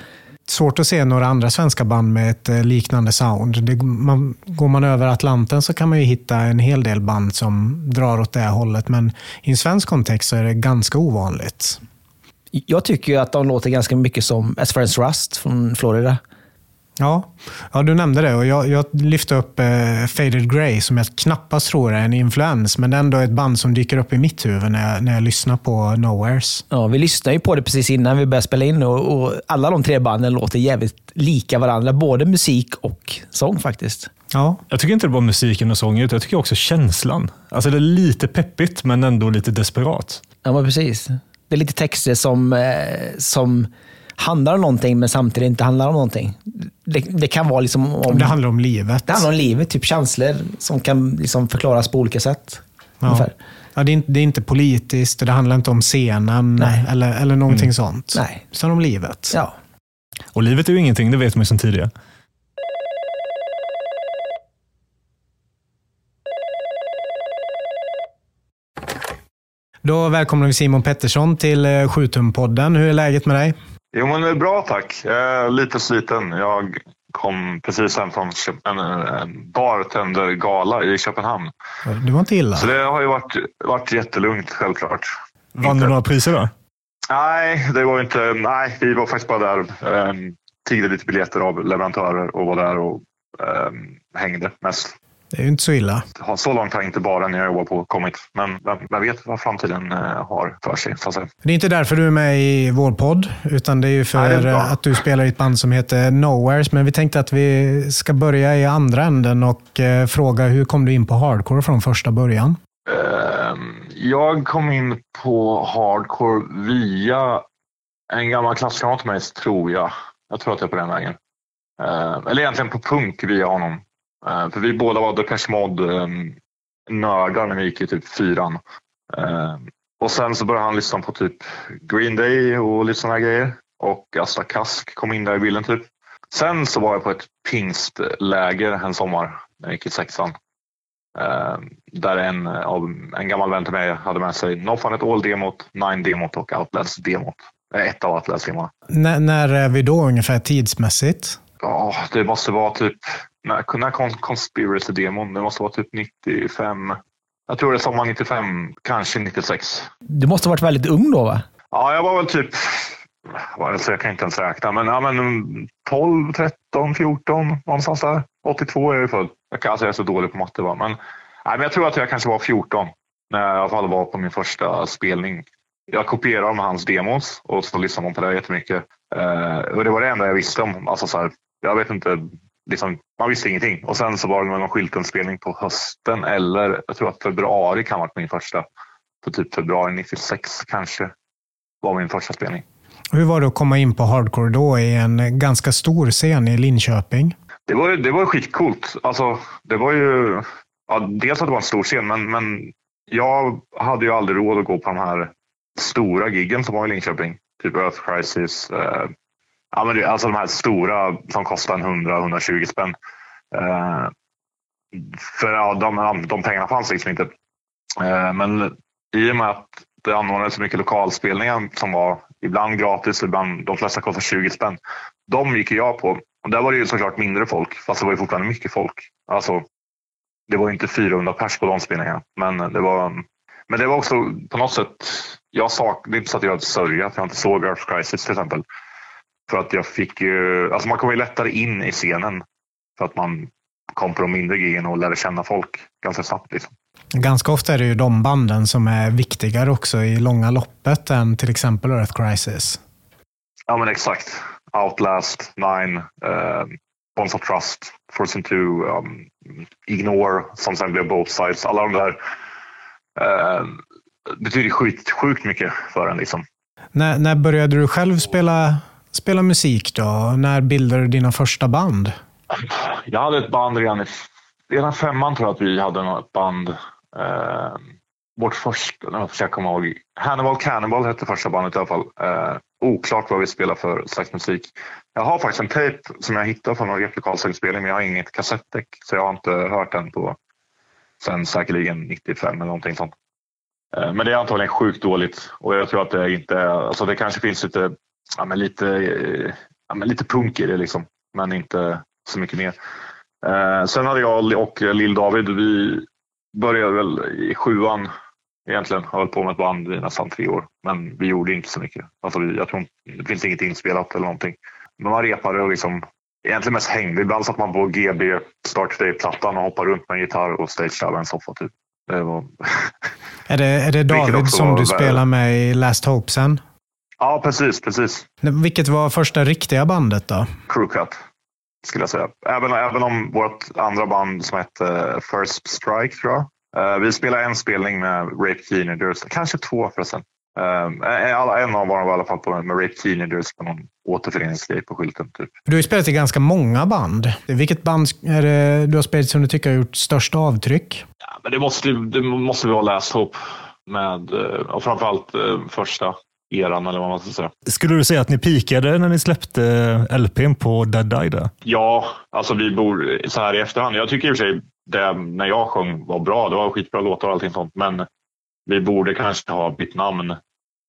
Svårt att se några andra svenska band med ett eh, liknande sound. Det, man, går man över Atlanten så kan man ju hitta en hel del band som drar åt det hållet. Men i en svensk kontext så är det ganska ovanligt. Jag tycker att de låter ganska mycket som As Friends Rust från Florida. Ja, ja du nämnde det och jag, jag lyfte upp eh, Faded Grey som jag knappast tror är en influens, men ändå ett band som dyker upp i mitt huvud när jag, när jag lyssnar på Nowheres. Ja, vi lyssnade ju på det precis innan vi började spela in och, och alla de tre banden låter jävligt lika varandra, både musik och sång faktiskt. Ja. Jag tycker inte det bara musiken och sången, utan jag tycker också känslan. Alltså det är lite peppigt, men ändå lite desperat. Ja, men precis. Det är lite texter som, eh, som handlar om någonting, men samtidigt inte handlar om någonting. Det, det kan vara liksom om... Det handlar om livet. Det handlar om livet, typ känslor som kan liksom förklaras på olika sätt. Ja. Ja, det, är inte, det är inte politiskt, det handlar inte om scenen eller, eller någonting mm. sånt. Nej. Utan om livet. Ja. Och livet är ju ingenting, det vet man ju sedan tidigare. Då välkomnar vi Simon Pettersson till 7-tum-podden. Eh, Hur är läget med dig? Jo, men det är bra tack. Jag är lite sliten. Jag kom precis hem från en, en bartendergala i Köpenhamn. Det var inte illa. Så det har ju varit, varit jättelugnt, självklart. Vann du några priser då? Nej, det var inte. Nej, vi var faktiskt bara där. Um, tiggde lite biljetter av leverantörer och var där och um, hängde mest. Det är ju inte så illa. Så långt har inte bara när jag jobbar på kommit. Men vem, vet vad framtiden eh, har för sig. Det är inte därför du är med i vår podd, utan det är ju för Nej, är att du spelar i ett band som heter Nowheres. Men vi tänkte att vi ska börja i andra änden och eh, fråga hur kom du in på hardcore från första början? Ehm, jag kom in på hardcore via en gammal klasskamrat till mig, tror jag. Jag tror att jag är på den vägen. Ehm, eller egentligen på punk via honom. Uh, för vi båda var Depeche Mode-nördar um, när vi gick i typ fyran. Uh, och sen så började han lyssna på typ Green Day och lite sådana grejer. Och Asta Kask kom in där i bilden typ. Sen så var jag på ett pingstläger en sommar när jag gick i sexan. Uh, där en, av, en gammal vän till mig hade med sig No Fun At All-demot, Nine-demot och Outlast-demot. Ett av Outlast-demona. när är vi då ungefär tidsmässigt? Ja, det måste vara typ när kom Conspiracy-demon? Det måste vara typ 95. Jag tror det är sommar 95, kanske 96. Du måste ha varit väldigt ung då va? Ja, jag var väl typ, alltså jag kan inte ens räkna, men, ja, men 12, 13, 14 någonstans där. 82 är jag född. Jag, kan, alltså jag är så dålig på matte. Va? Men, nej, men jag tror att jag kanske var 14 när jag i alla fall var på min första spelning. Jag kopierade med hans demos och så lyssnade man på det jättemycket. Uh, och det var det enda jag visste om. Alltså så här, jag vet inte liksom, man visste ingenting. Och sen så var det någon skyltenspelning på hösten eller jag tror att februari kan ha varit min första. På typ februari 96 kanske var min första spelning. Hur var det att komma in på hardcore då i en ganska stor scen i Linköping? Det var, det var skitcoolt. Alltså, det var ju, ja, dels att det var en stor scen, men, men jag hade ju aldrig råd att gå på de här stora giggen som var i Linköping. Typ Earth Crisis, eh, Ja, men det, alltså de här stora som kostar 100-120 spänn. Eh, för ja, de, de pengarna fanns liksom inte. Eh, men i och med att det anordnades så mycket lokalspelningar som var ibland gratis, ibland de flesta kostade 20 spänn. De gick jag på. Och där var det ju såklart mindre folk, fast det var ju fortfarande mycket folk. Alltså, det var inte 400 pers på de spelningarna, men det var, men det var också på något sätt, jag sak, det är inte så att jag sörjer att jag inte såg Earth Crisis till exempel. För att jag fick ju, alltså man kom ju lättare in i scenen för att man kom på de mindre grejerna och lärde känna folk ganska snabbt. Liksom. Ganska ofta är det ju de banden som är viktigare också i långa loppet än till exempel Earth Crisis. Ja men exakt. Outlast, Nine, uh, Bonds of Trust, Force Into, um, Ignore som sen blev Both Sides. Alla de där uh, betyder skit, sjukt mycket för en. Liksom. När, när började du själv spela spela musik då? När bildade du dina första band? Jag hade ett band redan i redan femman tror jag att vi hade något band. Eh, vårt första, nu ska jag komma ihåg, Hannibal Cannibal hette första bandet i alla fall. Eh, oklart vad vi spelar för slags musik. Jag har faktiskt en tejp som jag hittade från någon replokalsinspelning men jag har inget kassettdäck så jag har inte hört den på sen säkerligen 95 eller någonting sånt. Eh, men det är antagligen sjukt dåligt och jag tror att det inte är, alltså det kanske finns lite, ja, men lite, ja, men lite punk i det liksom, men inte så mycket mer. Eh, sen hade jag och Lill-David, vi började väl i sjuan egentligen. Har hållit på med ett band i nästan tre år, men vi gjorde inte så mycket. Alltså vi, jag tror det finns inget inspelat eller någonting. Men man repade och liksom egentligen mest hängde. Ibland satt man på GB Start Today-plattan och hoppade runt med en gitarr och stageade en soffa. Typ. Det var... är, det, är det David som du spelar med i Last Hope sen? Ja, precis. precis. Vilket var första riktiga bandet då? Crewcut, skulle jag säga. Även, även om vårt andra band som hette First Strike, tror jag. Uh, vi spelade en spelning med Rape Teenagers, kanske två förresten. Um, en av dem var i alla fall på, med Rape Teenagers på någon återföreningsgrej på skylten. Typ. Du har ju spelat i ganska många band. Vilket band är det du har spelat som du tycker har gjort störst avtryck? Ja, men det, måste, det måste vara Last Hope. Med, eh, och framförallt första eran eller vad man ska säga. Skulle du säga att ni pikade när ni släppte LPn på Dead Die? Ja, alltså vi bor så här i efterhand. Jag tycker i och för sig det när jag sjöng var bra. Det var skitbra låtar och allting sånt. Men vi borde kanske ha bytt namn.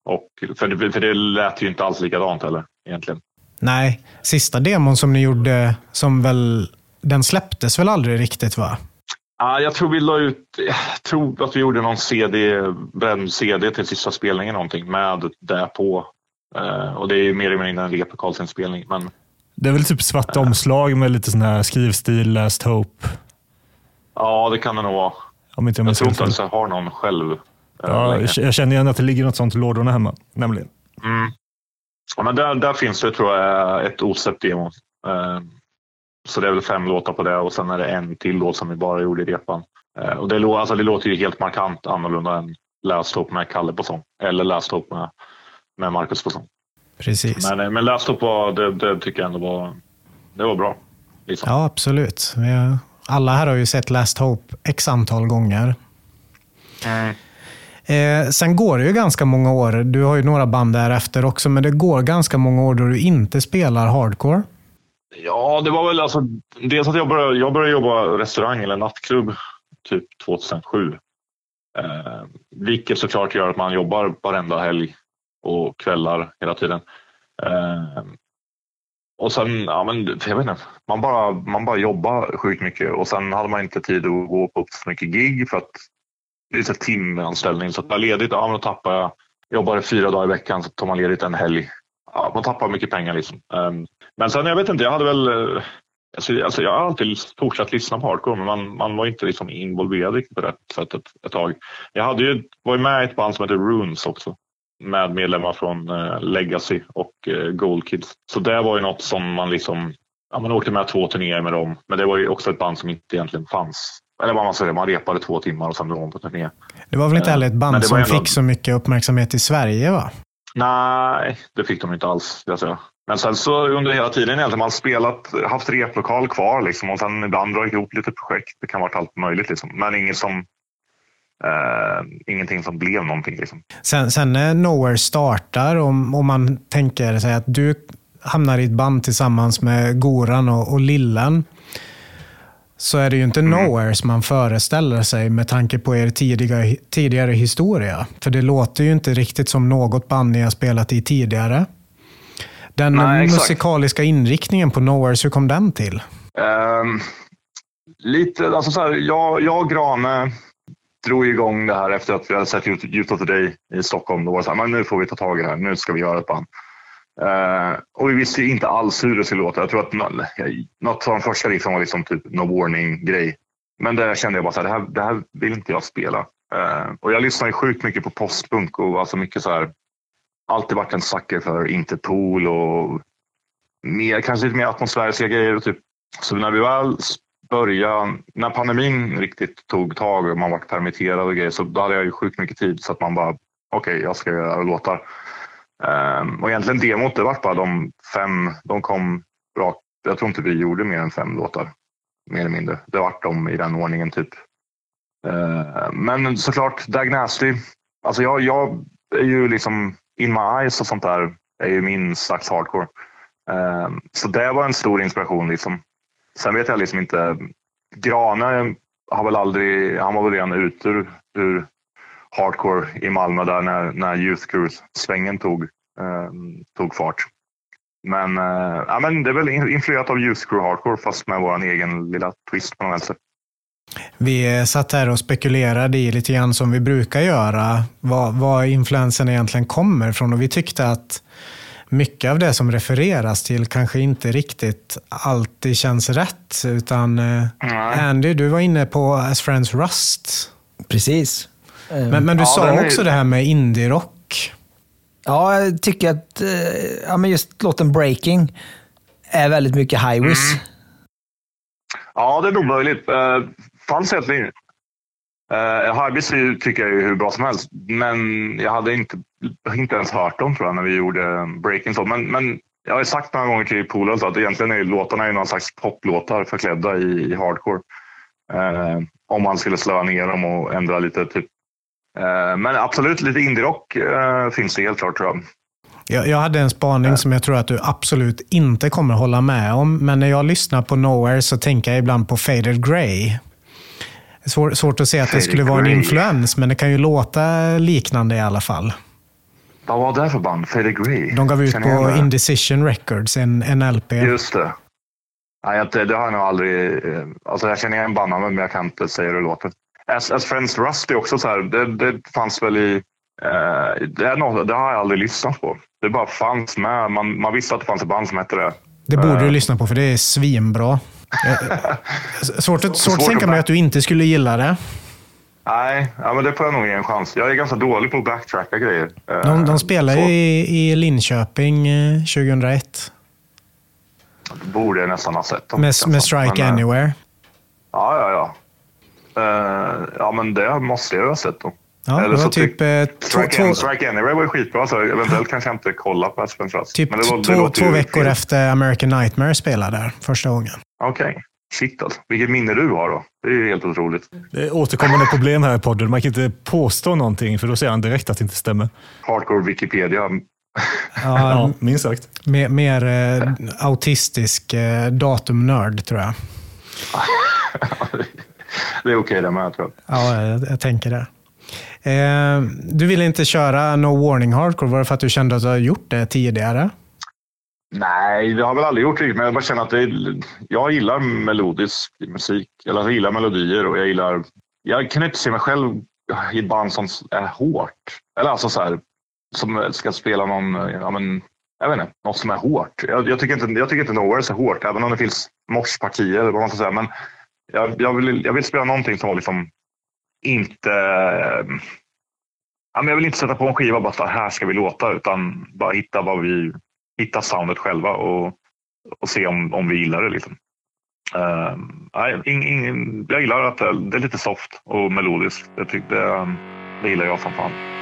Och, för, det, för det lät ju inte alls likadant heller egentligen. Nej, sista demon som ni gjorde, som väl, den släpptes väl aldrig riktigt va? Ja, jag tror vi la ut, jag tror att vi gjorde någon CD, bränd CD till sista spelningen någonting med det på. Uh, och det är ju mer eller mindre en replikalsinspelning. Men, det är väl typ svart uh, omslag med lite sån här skrivstil, Last Hope. Ja, det kan det nog vara. Om inte jag, jag tror inte ens jag har någon själv. Ja, jag känner igen att det ligger något sånt i lådorna hemma, nämligen. Mm. Ja, men där, där finns det tror jag ett osläppt demo. Så det är väl fem låtar på det och sen är det en till låt som vi bara gjorde i repan. Uh, och det, alltså, det låter ju helt markant annorlunda än Last Hope med Kalle på sång. Eller Last Hope med, med Marcus på sång. Precis. Men, eh, men Last Hope var, det, det tycker jag ändå var, det var bra. Liksom. Ja, absolut. Har, alla här har ju sett Last Hope x antal gånger. Mm. Eh, sen går det ju ganska många år. Du har ju några band därefter också, men det går ganska många år då du inte spelar hardcore. Ja, det var väl alltså dels att jag började, jag började jobba restaurang eller nattklubb typ 2007. Eh, vilket såklart gör att man jobbar varenda helg och kvällar hela tiden. Eh, och sen, ja men jag vet inte, man bara, man bara jobbar sjukt mycket och sen hade man inte tid att gå på så mycket gig för att det är så timanställning. Så att jag ledigt, ja men då tappar jag. Jobbar fyra dagar i veckan så tar man ledigt en helg. Ja, man tappar mycket pengar liksom. Um, men sen, jag vet inte, jag hade väl... Uh, alltså, alltså, jag har alltid fortsatt lyssna på hardcore, men man, man var inte liksom involverad riktigt på det sättet ett, ett tag. Jag hade ju, var ju med i ett band som heter Runes också. Med medlemmar från uh, Legacy och uh, Gold Kids. Så det var ju något som man liksom... Ja, man åkte med två turnéer med dem, men det var ju också ett band som inte egentligen fanns eller vad man säger, man repade två timmar och sen drog man på turné. Det var väl inte heller ett band som ändå... fick så mycket uppmärksamhet i Sverige va? Nej, det fick de inte alls. Jag. Men sen så under hela tiden egentligen, man spelat, haft replokal kvar liksom, och sen ibland dragit ihop lite projekt. Det kan ha varit allt möjligt liksom. Men inget som Uh, ingenting som blev någonting. Liksom. Sen, sen när Nowhere startar, om, om man tänker sig att du hamnar i ett band tillsammans med Goran och, och Lillen så är det ju inte mm. nowhere som man föreställer sig med tanke på er tidiga, tidigare historia. För det låter ju inte riktigt som något band ni har spelat i tidigare. Den Nej, musikaliska inriktningen på Nowhere, hur kom den till? Um, lite, alltså så här, jag, jag och Grane drog igång det här efter att vi hade sett Youth of the Day i Stockholm. Då var det så här, men nu får vi ta tag i det här, nu ska vi göra ett band. Uh, och vi visste ju inte alls hur det skulle låta. Jag tror att något av de första riffen var liksom typ no warning-grej. Men där kände jag bara att det här, det här vill inte jag spela. Uh, och jag lyssnar ju sjukt mycket på postpunk och alltså mycket så här. Alltid varit en sucker för Interpol och mer, kanske lite mer atmosfäriska grejer. Och typ. Så när vi väl började, när pandemin riktigt tog tag och man var permitterad och grejer så då hade jag ju sjukt mycket tid så att man bara okej, okay, jag ska göra låtar. Um, och egentligen demot, det var bara de fem, de kom rakt. Jag tror inte vi gjorde mer än fem låtar. Mer eller mindre. Det vart de i den ordningen typ. Uh, men såklart, Dag Nasty. Alltså jag, jag är ju liksom In My Eyes och sånt där är ju min slags hardcore. Um, så det var en stor inspiration. Liksom. Sen vet jag liksom inte. Grane har väl aldrig, han var väl redan ute ur, ur hardcore i Malmö där när, när Youth Crew-svängen tog, eh, tog fart. Men, eh, ja, men det är väl influerat av Youth Crew Hardcore fast med vår egen lilla twist på något sätt. Vi satt här och spekulerade i lite grann som vi brukar göra, vad, vad influensen egentligen kommer ifrån och vi tyckte att mycket av det som refereras till kanske inte riktigt alltid känns rätt. Utan eh, Andy, du var inne på As Friends Rust. Precis. Men, men du ja, sa också det här med indie-rock. Ja, jag tycker att eh, ja, men just låten Breaking är väldigt mycket highways. Mm. Ja, det är nog möjligt. Uh, fanns egentligen... Uh, highways tycker jag är hur bra som helst, men jag hade inte, inte ens hört dem tror jag när vi gjorde Breaking. Så. Men, men jag har sagt några gånger till polare att egentligen är låtarna är någon slags poplåtar förklädda i, i hardcore. Uh, om man skulle slöa ner dem och ändra lite typ Eh, men absolut, lite indie-rock eh, finns det helt klart tror jag. Jag, jag hade en spaning som jag tror att du absolut inte kommer hålla med om. Men när jag lyssnar på Nowhere så tänker jag ibland på Faded Grey. Svår, svårt att se att det skulle vara en influens, men det kan ju låta liknande i alla fall. Vad var det för band? Faded Grey? De gav ut på Indecision Records, en, en LP. Just det. Nej, det, det har jag nog aldrig... Eh, alltså jag känner igen bandnamnet, men jag kan inte säga hur det låter. As, As Friends Rust är också så här, det, det fanns väl i... Eh, det, är något, det har jag aldrig lyssnat på. Det bara fanns med. Man, man visste att det fanns ett band som hette det. Det borde du eh. lyssna på, för det är svinbra. <laughs> svårt att, svårt att tänka mig att du inte skulle gilla det. Nej, ja, men det får jag nog ge en chans. Jag är ganska dålig på att backtracka grejer. De, de spelade i, i Linköping 2001. Eh, det borde jag nästan ha sett. Med, med Strike men, Anywhere. Ja, ja, ja. Uh, ja, men det måste jag ha sett då. Ja, Eller så typ, eh, Strike, två, Strike Anywhere var ju skitbra, så eventuellt kanske jag inte kollar på Aspen Trust. Typ men det var, två, två veckor fel. efter American Nightmare spelade där första gången. Okej. Okay. Shit alltså. Vilket minne du har då. Det är ju helt otroligt. Det är återkommande problem här i podden. Man kan inte påstå någonting för då ser han direkt att det inte stämmer. Hardcore Wikipedia. Ja, <laughs> ja minst sagt. Mer, mer eh, autistisk eh, datumnörd tror jag. <laughs> det är okej okay det med, tror jag. Ja, jag, jag tänker det. Eh, du ville inte köra No Warning Hardcore. Var det för att du kände att du har gjort det tidigare? Nej, det har jag väl aldrig gjort riktigt, men jag bara känner att det jag gillar melodisk musik. Eller jag gillar melodier och jag gillar... Jag kan inte se mig själv i ett band som är hårt. Eller alltså så här, som ska spela någon, ja men, jag vet inte, något som är hårt. Jag, jag tycker inte, jag tycker inte Nowhere är så hårt, även om det finns morspartier eller vad man ska säga. Men jag, jag, vill, jag vill spela någonting som liksom inte... Eh, ja, men jag vill inte sätta på en skiva och bara så här ska vi låta, utan bara hitta, vad vi, hitta soundet själva och, och se om, om vi gillar det. Liksom. Uh, nej, in, jag gillar att det, det, är lite soft och melodiskt. Det, det, det gillar jag som fan.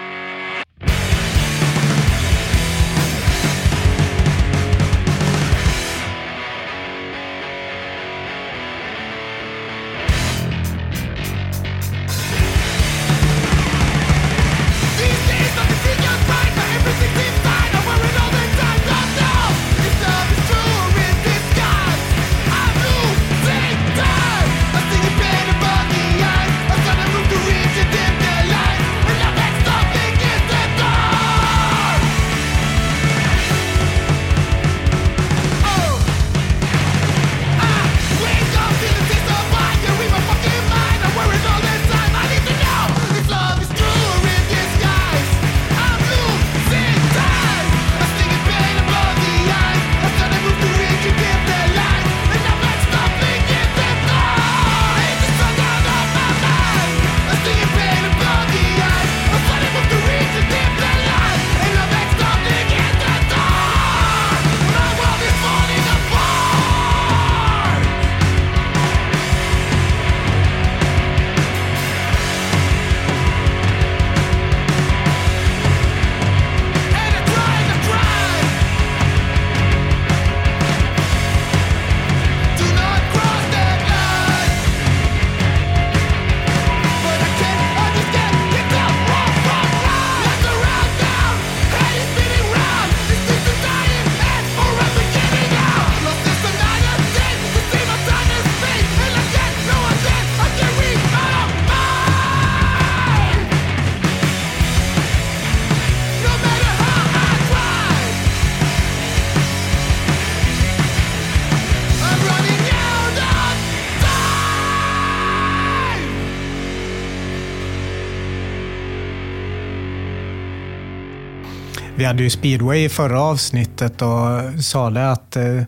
Vi hade ju speedway i förra avsnittet och sa det att eh,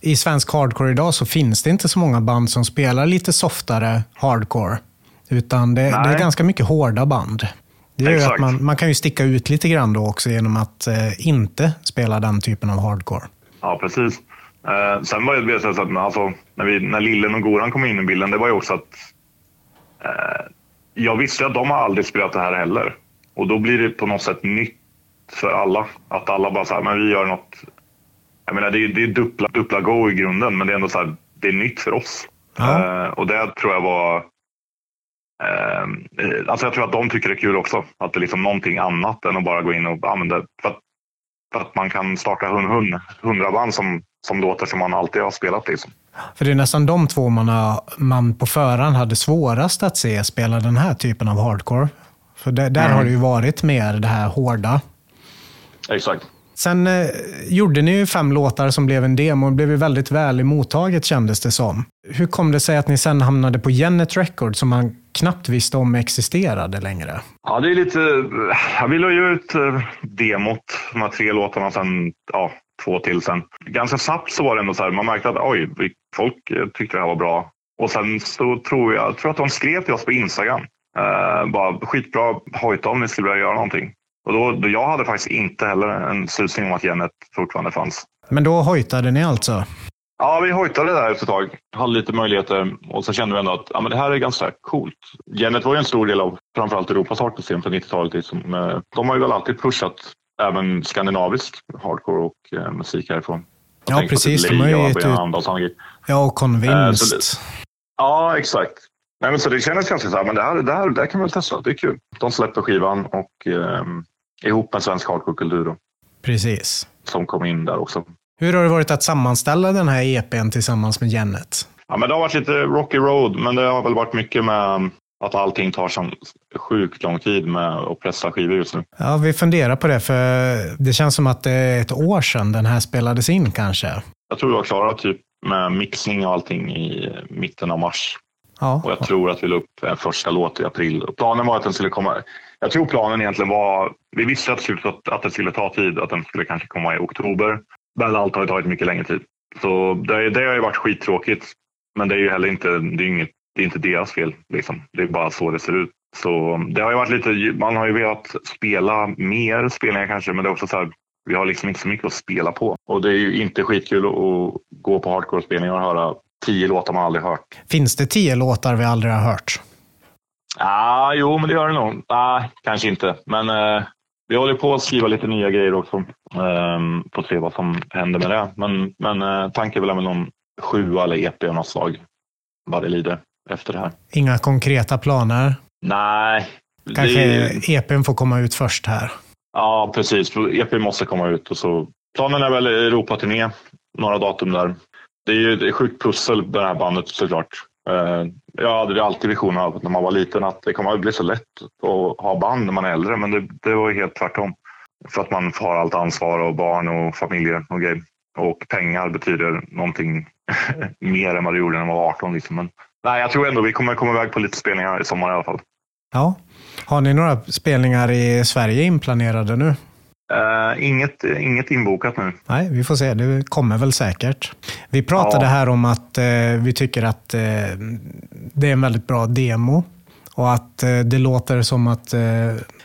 i svensk hardcore idag så finns det inte så många band som spelar lite softare hardcore. Utan det, det är ganska mycket hårda band. Det gör att man, man kan ju sticka ut lite grann då också genom att eh, inte spela den typen av hardcore. Ja, precis. Eh, sen var det så att alltså, när, vi, när Lillen och Goran kom in i bilden, det var ju också att eh, jag visste att de har aldrig spelat det här heller. Och då blir det på något sätt nytt för alla. Att alla bara säger men vi gör något. Jag menar, det är, det är dubbla, dubbla go i grunden, men det är ändå så här, det är nytt för oss. Ja. Eh, och det tror jag var... Eh, alltså jag tror att de tycker det är kul också. Att det är liksom någonting annat än att bara gå in och använda... För att, för att man kan starta hundra band som, som låter som man alltid har spelat. Liksom. För det är nästan de två man, har, man på förhand hade svårast att se spela den här typen av hardcore. För det, där mm. har det ju varit mer det här hårda. Exakt. Sen eh, gjorde ni ju fem låtar som blev en demo och blev ju väldigt väl mottaget kändes det som. Hur kom det sig att ni sen hamnade på Genet Records som man knappt visste om existerade längre? Ja, det är lite... Jag ville ju ut eh, demot, de här tre låtarna, sen ja, två till sen. Ganska snabbt så var det ändå så här, man märkte att oj, folk eh, tyckte det här var bra. Och sen så tror jag, tror att de skrev till oss på Instagram. Uh, bara skitbra, hojta om ni skulle vilja göra någonting. Och då, då, jag hade faktiskt inte heller en susning om att Genet fortfarande fanns. Men då hojtade ni alltså? Ja, vi hojtade där efter ett tag. Hade lite möjligheter och så kände vi ändå att ja, men det här är ganska coolt. Genet var ju en stor del av framförallt Europas hardcore på 90-talet. Liksom. Eh, de har ju väl alltid pushat även skandinavisk hardcore och eh, musik härifrån. Jag ja, precis. De har ju gett ut... Ja, och Convinced. Eh, ja, exakt. Nej, men så det kändes ganska så här, men det här, det, här, det här kan vi väl testa. Det är kul. De släppte skivan och eh, ihop med svensk hardcore-kultur. Precis. Som kom in där också. Hur har det varit att sammanställa den här EPn tillsammans med Jennet? Ja, men det har varit lite rocky road, men det har väl varit mycket med att allting tar så sjukt lång tid med att pressa skivor just nu. Ja, vi funderar på det, för det känns som att det är ett år sedan den här spelades in kanske. Jag tror vi var klara typ med mixning och allting i mitten av mars. Ja. Och jag tror att vi la upp en första låt i april. Planen var att den skulle komma... Jag tror planen egentligen var... Vi visste att, att, att det skulle ta tid, att den skulle kanske komma i oktober. Men allt har tagit mycket längre tid. Så det, det har ju varit skittråkigt. Men det är ju heller inte, det är inget, det är inte deras fel. Liksom. Det är bara så det ser ut. Så det har ju varit lite, man har ju velat spela mer spelningar kanske, men det är också så här, vi har liksom inte så mycket att spela på. Och det är ju inte skitkul att gå på hardcore-spelningar och höra tio låtar man aldrig hört. Finns det tio låtar vi aldrig har hört? Ah, jo, men det gör det nog. Ah, kanske inte, men eh, vi håller på att skriva lite nya grejer också. Eh, får se vad som händer med det. Men, men eh, tanken är väl med någon sjua eller EP av något slag vad det lider efter det här. Inga konkreta planer? Nej. Kanske det... EPn får komma ut först här? Ja, precis. EPn måste komma ut. Och så... Planen är väl Europaturné, några datum där det är ju ett sjukt pussel det här bandet såklart. Eh, jag hade alltid visionen av när man var liten att det kommer att bli så lätt att ha band när man är äldre, men det, det var helt tvärtom. För att man har allt ansvar och barn och familjer och grejer. Och pengar betyder någonting <laughs> mer än vad det gjorde när man var 18. Liksom. Men, nej, jag tror ändå vi kommer komma iväg på lite spelningar i sommar i alla fall. Ja. Har ni några spelningar i Sverige inplanerade nu? Uh, inget, inget inbokat nu. Nej, vi får se. Det kommer väl säkert. Vi pratade ja. här om att uh, vi tycker att uh, det är en väldigt bra demo och att det låter som att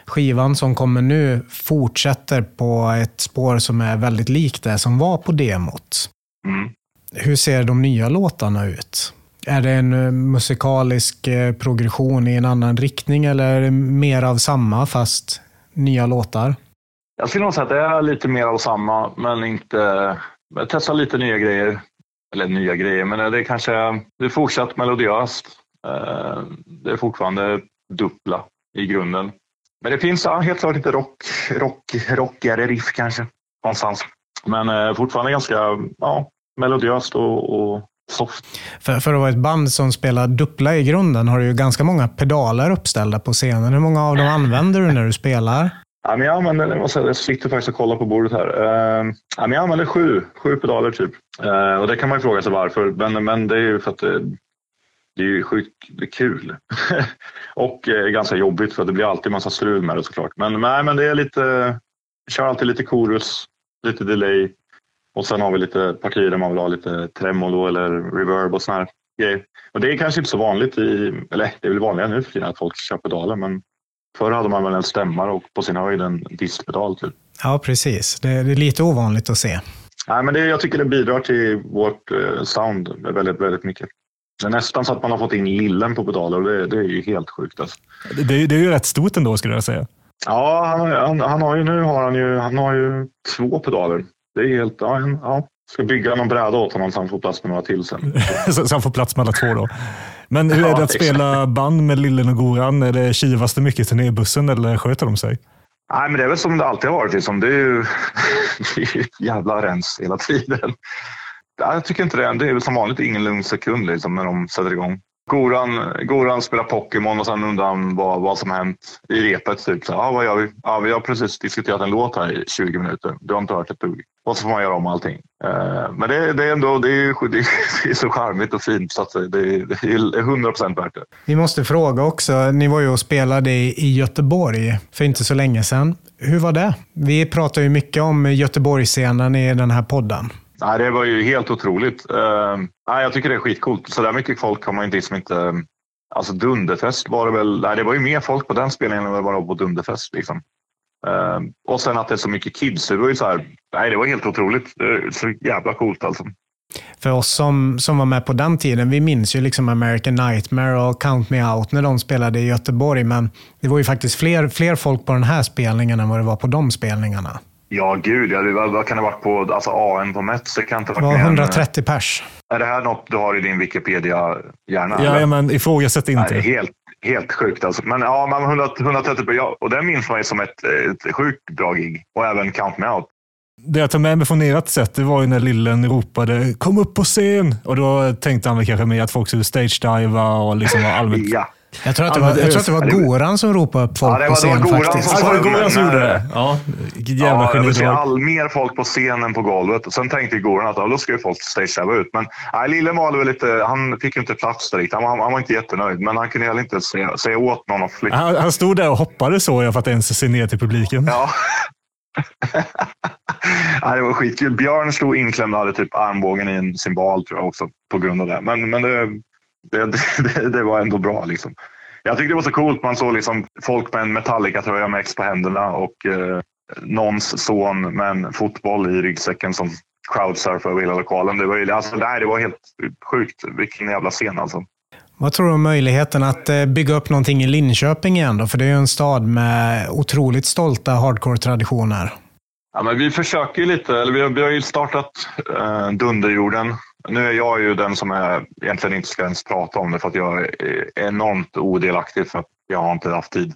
skivan som kommer nu fortsätter på ett spår som är väldigt likt det som var på demot. Mm. Hur ser de nya låtarna ut? Är det en musikalisk progression i en annan riktning eller är det mer av samma fast nya låtar? Jag skulle nog säga att det är lite mer av samma, men inte... Jag testar lite nya grejer. Eller nya grejer, men det är kanske det är fortsatt melodiöst. Eh, det är fortfarande dubbla i grunden. Men det finns ja, helt klart lite rock, rock, rockigare riff kanske någonstans. Men eh, fortfarande ganska ja, melodiöst och, och soft. För, för att vara ett band som spelar dubbla i grunden har du ju ganska många pedaler uppställda på scenen. Hur många av dem använder du när du spelar? Ja, men jag använder, jag, säga, jag sitter faktiskt och kollar på bordet här. Uh, ja, men jag använder sju, sju pedaler typ. Uh, och det kan man ju fråga sig varför. Men, men det är ju för att det, det är ju sjukt det är kul. <laughs> och eh, ganska jobbigt för det blir alltid massa strul med det såklart. Men, nej, men det är lite kör alltid lite chorus, lite delay och sen har vi lite partier där man vill ha lite tremolo eller reverb och såna här grejer. Och det är kanske inte så vanligt i, eller det är väl vanligare nu för tiden att folk kör pedaler, men förr hade man väl en stämmare och på sin höjd en distpedal. Typ. Ja, precis. Det är, lite ovanligt att se. Nej, men det, jag tycker det bidrar till vårt eh, sound väldigt, väldigt mycket. Det är nästan så att man har fått in lillen på pedaler och det, det är ju helt sjukt. Alltså. Det, det, det är ju rätt stort ändå skulle jag säga. Ja, han, han, han, har ju, nu har han ju, han har ju två pedaler. Det är helt, ja, en, ja. Ska bygga någon bräda åt honom så han får plats med några till sen. <laughs> så, så han får plats med alla två då. Men hur är det att spela band med Lillen och Goran? Är det kivas det mycket i turnébussen eller sköter de sig? Nej, men det är väl som det alltid har varit. Liksom. <laughs> Det är ju jävla rens hela tiden. Ja, Jag tycker inte det. Det är väl som vanligt ingen lugn sekund liksom, när de sätter igång. Goran, Goran spelar Pokémon och sen undrar han vad, vad som hänt i repet. Typ. Så, ah, vad gör vi? Ah, vi har precis diskuterat en låt här i 20 minuter. Du har inte hört ett dugg. Och så får man göra om allting. Eh, men det, det är ändå det är, <laughs> det, är, så charmigt och fint så att det, det är 100 procent värt det. Vi måste fråga också, ni var ju och spelade i i Göteborg för inte så länge sedan. Hur var det? Vi pratar ju mycket om Göteborgsscenen i den här podden. Nej, det var ju helt otroligt. Uh, nej, jag tycker det är skitcoolt. Så där mycket folk har man inte liksom inte... Ehm, alltså Dunderfest var det väl... Nej, det var ju mer folk på den spelningen än det var på Dunderfest. Liksom. Uh, och sen att det är så mycket kids. Det var ju så här... Nej, det var helt otroligt. Det så jävla coolt alltså. För oss som, som var med på den tiden, vi minns ju liksom American Nightmare och Count Me Out när de spelade i Göteborg, men det var ju faktiskt fler, fler folk på den här spelningen än vad det var på de spelningarna. Ja, gud. Ja, det, vad, kan det varit på alltså, AN på Mets? Det kan inte ha Det varit var mer än- 130 pers. Är det här något du har i din Wikipedia-hjärna? Ja, men ifrågasätt Nej, inte. helt, helt sjukt alltså. Men ja, man 100, 130 på, ja, och det minns man ju som ett, ett sjukt bra gig. Och även Count Me Out. Det jag tar med mig från ert sätt, det var ju när Lillen ropade “Kom upp på scen!” och då tänkte han väl kanske mer att folk skulle stage-diva och liksom allmänt... Ja. Jag tror att det var, jag tror att det var Goran som ropade upp folk Ja, på var- det var scen faktiskt. Ja, sa det var Goran som gjorde det. Ja, jävla Ja, jag vill se genidrag. all, mer folk på scenen på golvet. Och sen tänkte Goran att ja, då ska ju folk stagea ut. Men nej, Lillen var väl lite, han fick ju inte plats där riktigt. Han, var- han var inte jättenöjd. Men han kunde heller inte säga, säga åt någon att flytta. Han, han stod där och hoppade så jag för att ens se ner till publiken. Ja. <laughs> Nej, det var skitkul. Björn stod inklämd och hade typ armbågen i en cymbal tror jag också på grund av det. Men, men det, det, <laughs> det, det var ändå bra liksom. Jag tyckte det var så coolt. Man såg liksom folk med en Metallica-tröja med X på händerna och eh, någons son med en fotboll i ryggsäcken som crowdsurfar över hela lokalen. Det var, ju, alltså, nej, det var helt sjukt. Vilken jävla scen alltså. Vad tror du om möjligheten att eh, bygga upp någonting i Linköping igen då? För det är ju en stad med otroligt stolta hardcore-traditioner. Ja, men vi försöker ju lite, eller vi har, vi har ju startat eh, Dunderjorden. Nu är jag ju den som är, egentligen inte ska ens prata om det för att jag är enormt odelaktig för att jag har inte haft tid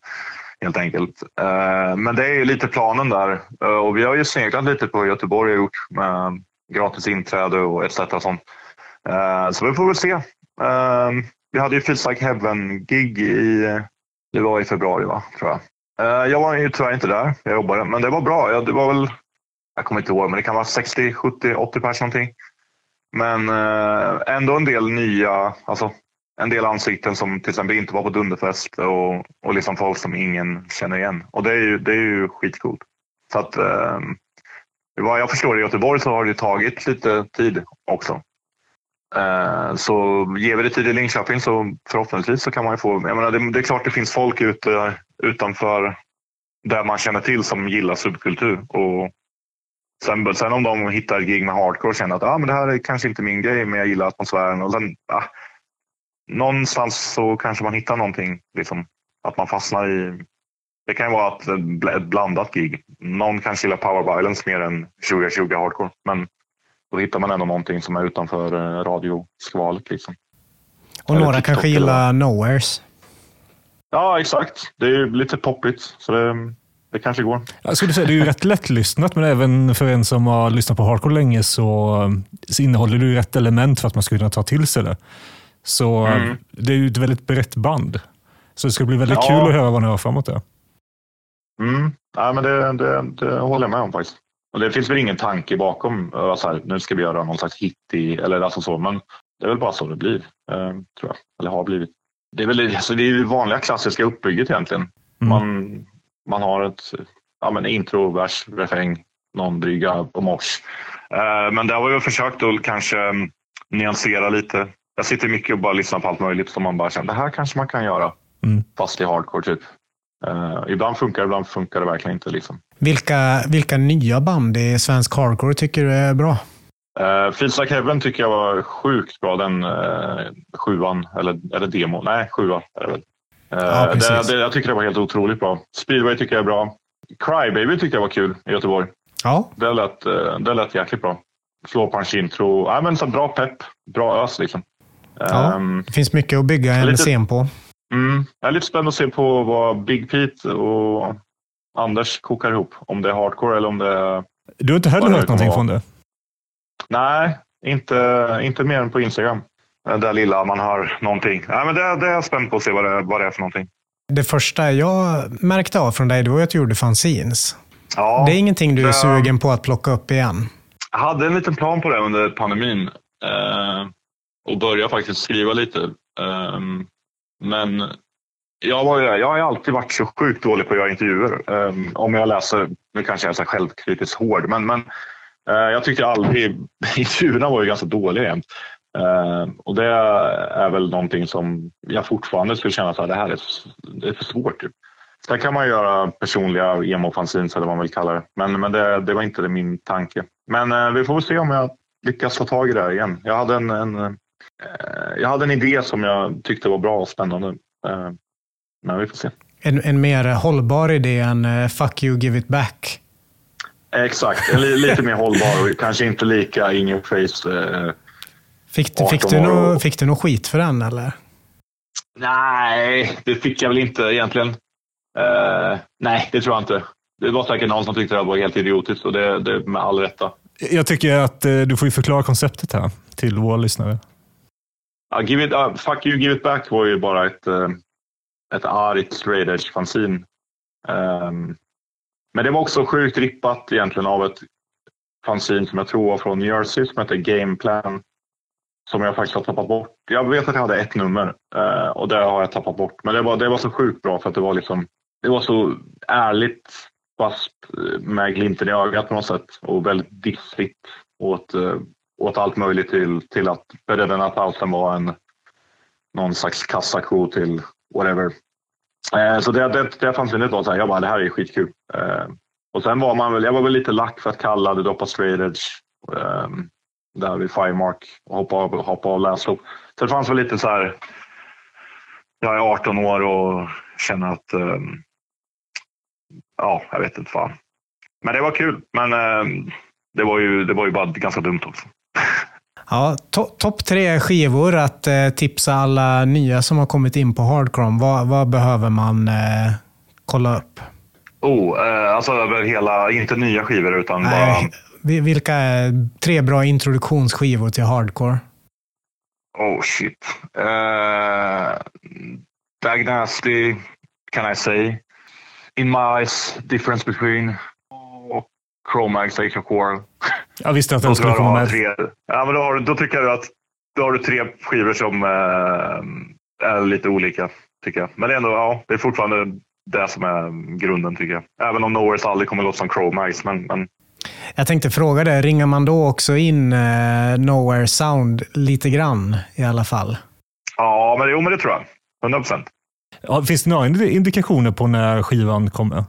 helt enkelt. Eh, men det är ju lite planen där eh, och vi har ju sneglat lite på Göteborg och gjort med gratis inträde och etc. Sånt. Eh, så vi får väl se. Vi hade ju Feels Like Heaven-gig i, det var i februari va, tror jag. Jag var ju tyvärr inte där, jag jobbade, men det var bra. Det var väl, jag kommer inte ihåg, men det kan vara 60, 70, 80 pers någonting. Men eh, ändå en del nya, alltså en del ansikten som till exempel inte var på Dunderfest och, och liksom folk som ingen känner igen. Och det är ju, det är ju skitcoolt. Så att, eh, vad jag förstår i Göteborg så har det tagit lite tid också. Eh, Så ger vi det tid i Linköping så förhoppningsvis så kan man ju få... Jag menar, det, det är klart det finns folk ute utanför där man känner till som gillar subkultur. Och sen, sen om de hittar gig med hardcore och känner att ah, men det här är kanske inte min grej men jag gillar atmosfären. Och sen, ah, någonstans så kanske man hittar någonting. Liksom, att man fastnar i... Det kan ju vara ett, ett blandat gig. Någon kanske gillar power violence mer än 2020 hardcore. Men då hittar man ändå någonting som är utanför eh, radioskvalet. Liksom. Och Eller några kanske eller gillar Nowheres. Ja, exakt. Det är lite poppigt. Så det, det kanske går. Jag skulle säga det är ju rätt lättlyssnat, men även för en som har lyssnat på hardcore länge så, så innehåller det ju rätt element för att man ska kunna ta till sig det. Så Mm. det är ju ett väldigt brett band. Så det ska bli väldigt Ja. kul att höra vad ni har framåt där. Mm. Ja, men det, det, det håller jag med om faktiskt. Och det finns väl ingen tanke bakom uh, så här, nu ska vi göra någon slags hit i, eller alltså så, men det är väl bara så det blir, eh, tror jag. Eller har blivit. Det är väl alltså, det är vanliga klassiska uppbygget egentligen. Mm. Man, man har ett ja, men intro, vers, refräng, någon dryga och mors. Eh, men där har jag försökt att kanske mm, nyansera lite. Jag sitter mycket och bara lyssnar på allt möjligt som man bara känner, det här kanske man kan göra. Mm. Fast i hardcore typ. Uh, ibland funkar det, ibland funkar det verkligen inte. Liksom. Vilka, vilka nya band i svensk hardcore tycker du är bra? Uh, Feels like Heaven tycker jag var sjukt bra, den uh, sjuan, eller, eller demo. Nej, sjua är det väl. Uh, ja, det, det, jag tycker det var helt otroligt bra. Speedway tycker jag är bra. Crybaby tyckte jag var kul i Göteborg. Ja. Det lät, det lät jäkligt bra. Floor punch intro. Ja, men så bra pepp. Bra ös liksom. Ja, um, det finns mycket att bygga en lite, scen på. Mm, jag är lite spänd att se på vad Big Pete och Anders kokar ihop. Om det är hardcore eller om det är... Du har inte heller hört någonting från det? Nej, inte, inte mer än på Instagram. Det lilla man hör någonting. Nej, men det, det är jag spänd på att se vad det, vad det är för någonting. Det första jag märkte av från dig det var att du gjorde fanzines. Ja, det är ingenting du är sugen på att plocka upp igen? Jag hade en liten plan på det under pandemin. Eh, och börja faktiskt skriva lite. Eh, men jag, var, jag har alltid varit så sjukt dålig på att göra intervjuer. Um, om jag läser, nu kanske jag är så självkritiskt hård, men, men uh, jag tyckte aldrig, <laughs> intervjuerna var ju ganska dåliga jämt. Uh, och det är väl någonting som jag fortfarande skulle känna att det här är, det är för svårt. Typ. Sen kan man göra personliga emo-fanzines eller vad man vill kalla det. Men, men det, det var inte det min tanke. Men uh, vi får väl se om jag lyckas ta tag i det här igen. Jag hade en, en Eh, jag hade en idé som jag tyckte var bra och spännande. Eh, men vi får se. En, en mer hållbar idé än uh, “fuck you, give it back”? Exakt, lite mer hållbar och kanske inte lika in your face. Uh, fick, du, fick, du no, fick du någon skit för den eller? Nej, det fick jag väl inte egentligen. Uh, nej, det tror jag inte. Det var säkert någon som tyckte det var helt idiotiskt och det, det med all rätta. Jag tycker att du får förklara konceptet här till våra lyssnare. Ja, give it, uh, Fuck you, give it back var ju bara ett, uh, ett argt straight edge fanzine. Um, men det var också sjukt rippat egentligen av ett fanzine som jag tror var från New Jersey som heter Gameplan. Som jag faktiskt har tappat bort. Jag vet att jag hade ett nummer eh, och det har jag tappat bort. Men det var, det var så sjukt bra för att det var liksom det var så ärligt fast eh, med glimten i ögat på något sätt och väldigt dissigt åt eh, åt allt möjligt till, till att Bröderna Paulsen var en någon slags kassako till whatever. Eh, så det, det, det fanns väldigt så här, jag bara, det här är skitkul. Eh, och sen var man väl, jag var väl lite lack för att kalla det doppa straight edge. Eh, där vid Firemark och hoppa av, hoppa av läslopp. Så det fanns väl lite så här, jag är 18 år och känner att, eh, ja, jag vet inte fan. Men det var kul. Men eh, det, var ju, det var ju bara ganska dumt också. <laughs> Ja, to Topp tre skivor att eh, tipsa alla nya som har kommit in på Hardcrom. Vad, vad behöver man eh, kolla upp? Oh, eh, alltså över hela, inte nya skivor utan Nej, bara... Vilka är tre bra introduktionsskivor till hardcore? Oh shit. Uh, Diagnosty, can I say. In my eyes, difference between Chromax Age of Quarrel. Jag visste att den skulle komma med. Tre, ja, men då, har, då tycker jag att då har du tre skivor som eh, är lite olika. tycker jag. Men det är, ändå, ja, det är fortfarande det som är grunden tycker jag. Även om Nowhere's aldrig kommer låta som Chromax. Men, men... Jag tänkte fråga det, ringar man då också in eh, Nowhere Sound lite grann i alla fall? Ja, men, jo, men det tror jag. 100 procent. Ja, finns det några indikationer på när skivan kommer?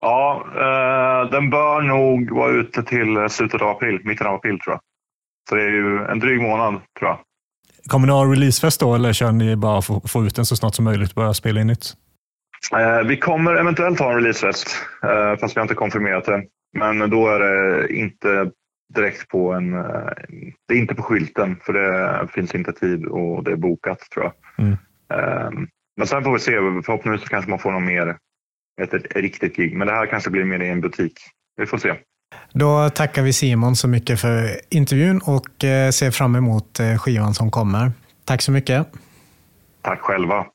Ja, eh, den bör nog vara ute till slutet av april, mitten av april tror jag. Så det är ju en dryg månad tror jag. Kommer ni ha releasefest då eller kör ni bara för att få ut den så snart som möjligt och börja spela in nytt? Eh, vi kommer eventuellt ha en releasefest, eh, fast vi har inte konfirmerat det. Men då är det inte direkt på en... Eh, det är inte på skylten för det finns inte tid och det är bokat tror jag. Mm. Eh, men sen får vi se. Förhoppningsvis kanske man får någon mer ett, ett riktigt gig. Men det här kanske blir mer i en butik. Vi får se. Då tackar vi Simon så mycket för intervjun och eh, ser fram emot eh, skivan som kommer. Tack så mycket. Tack själva.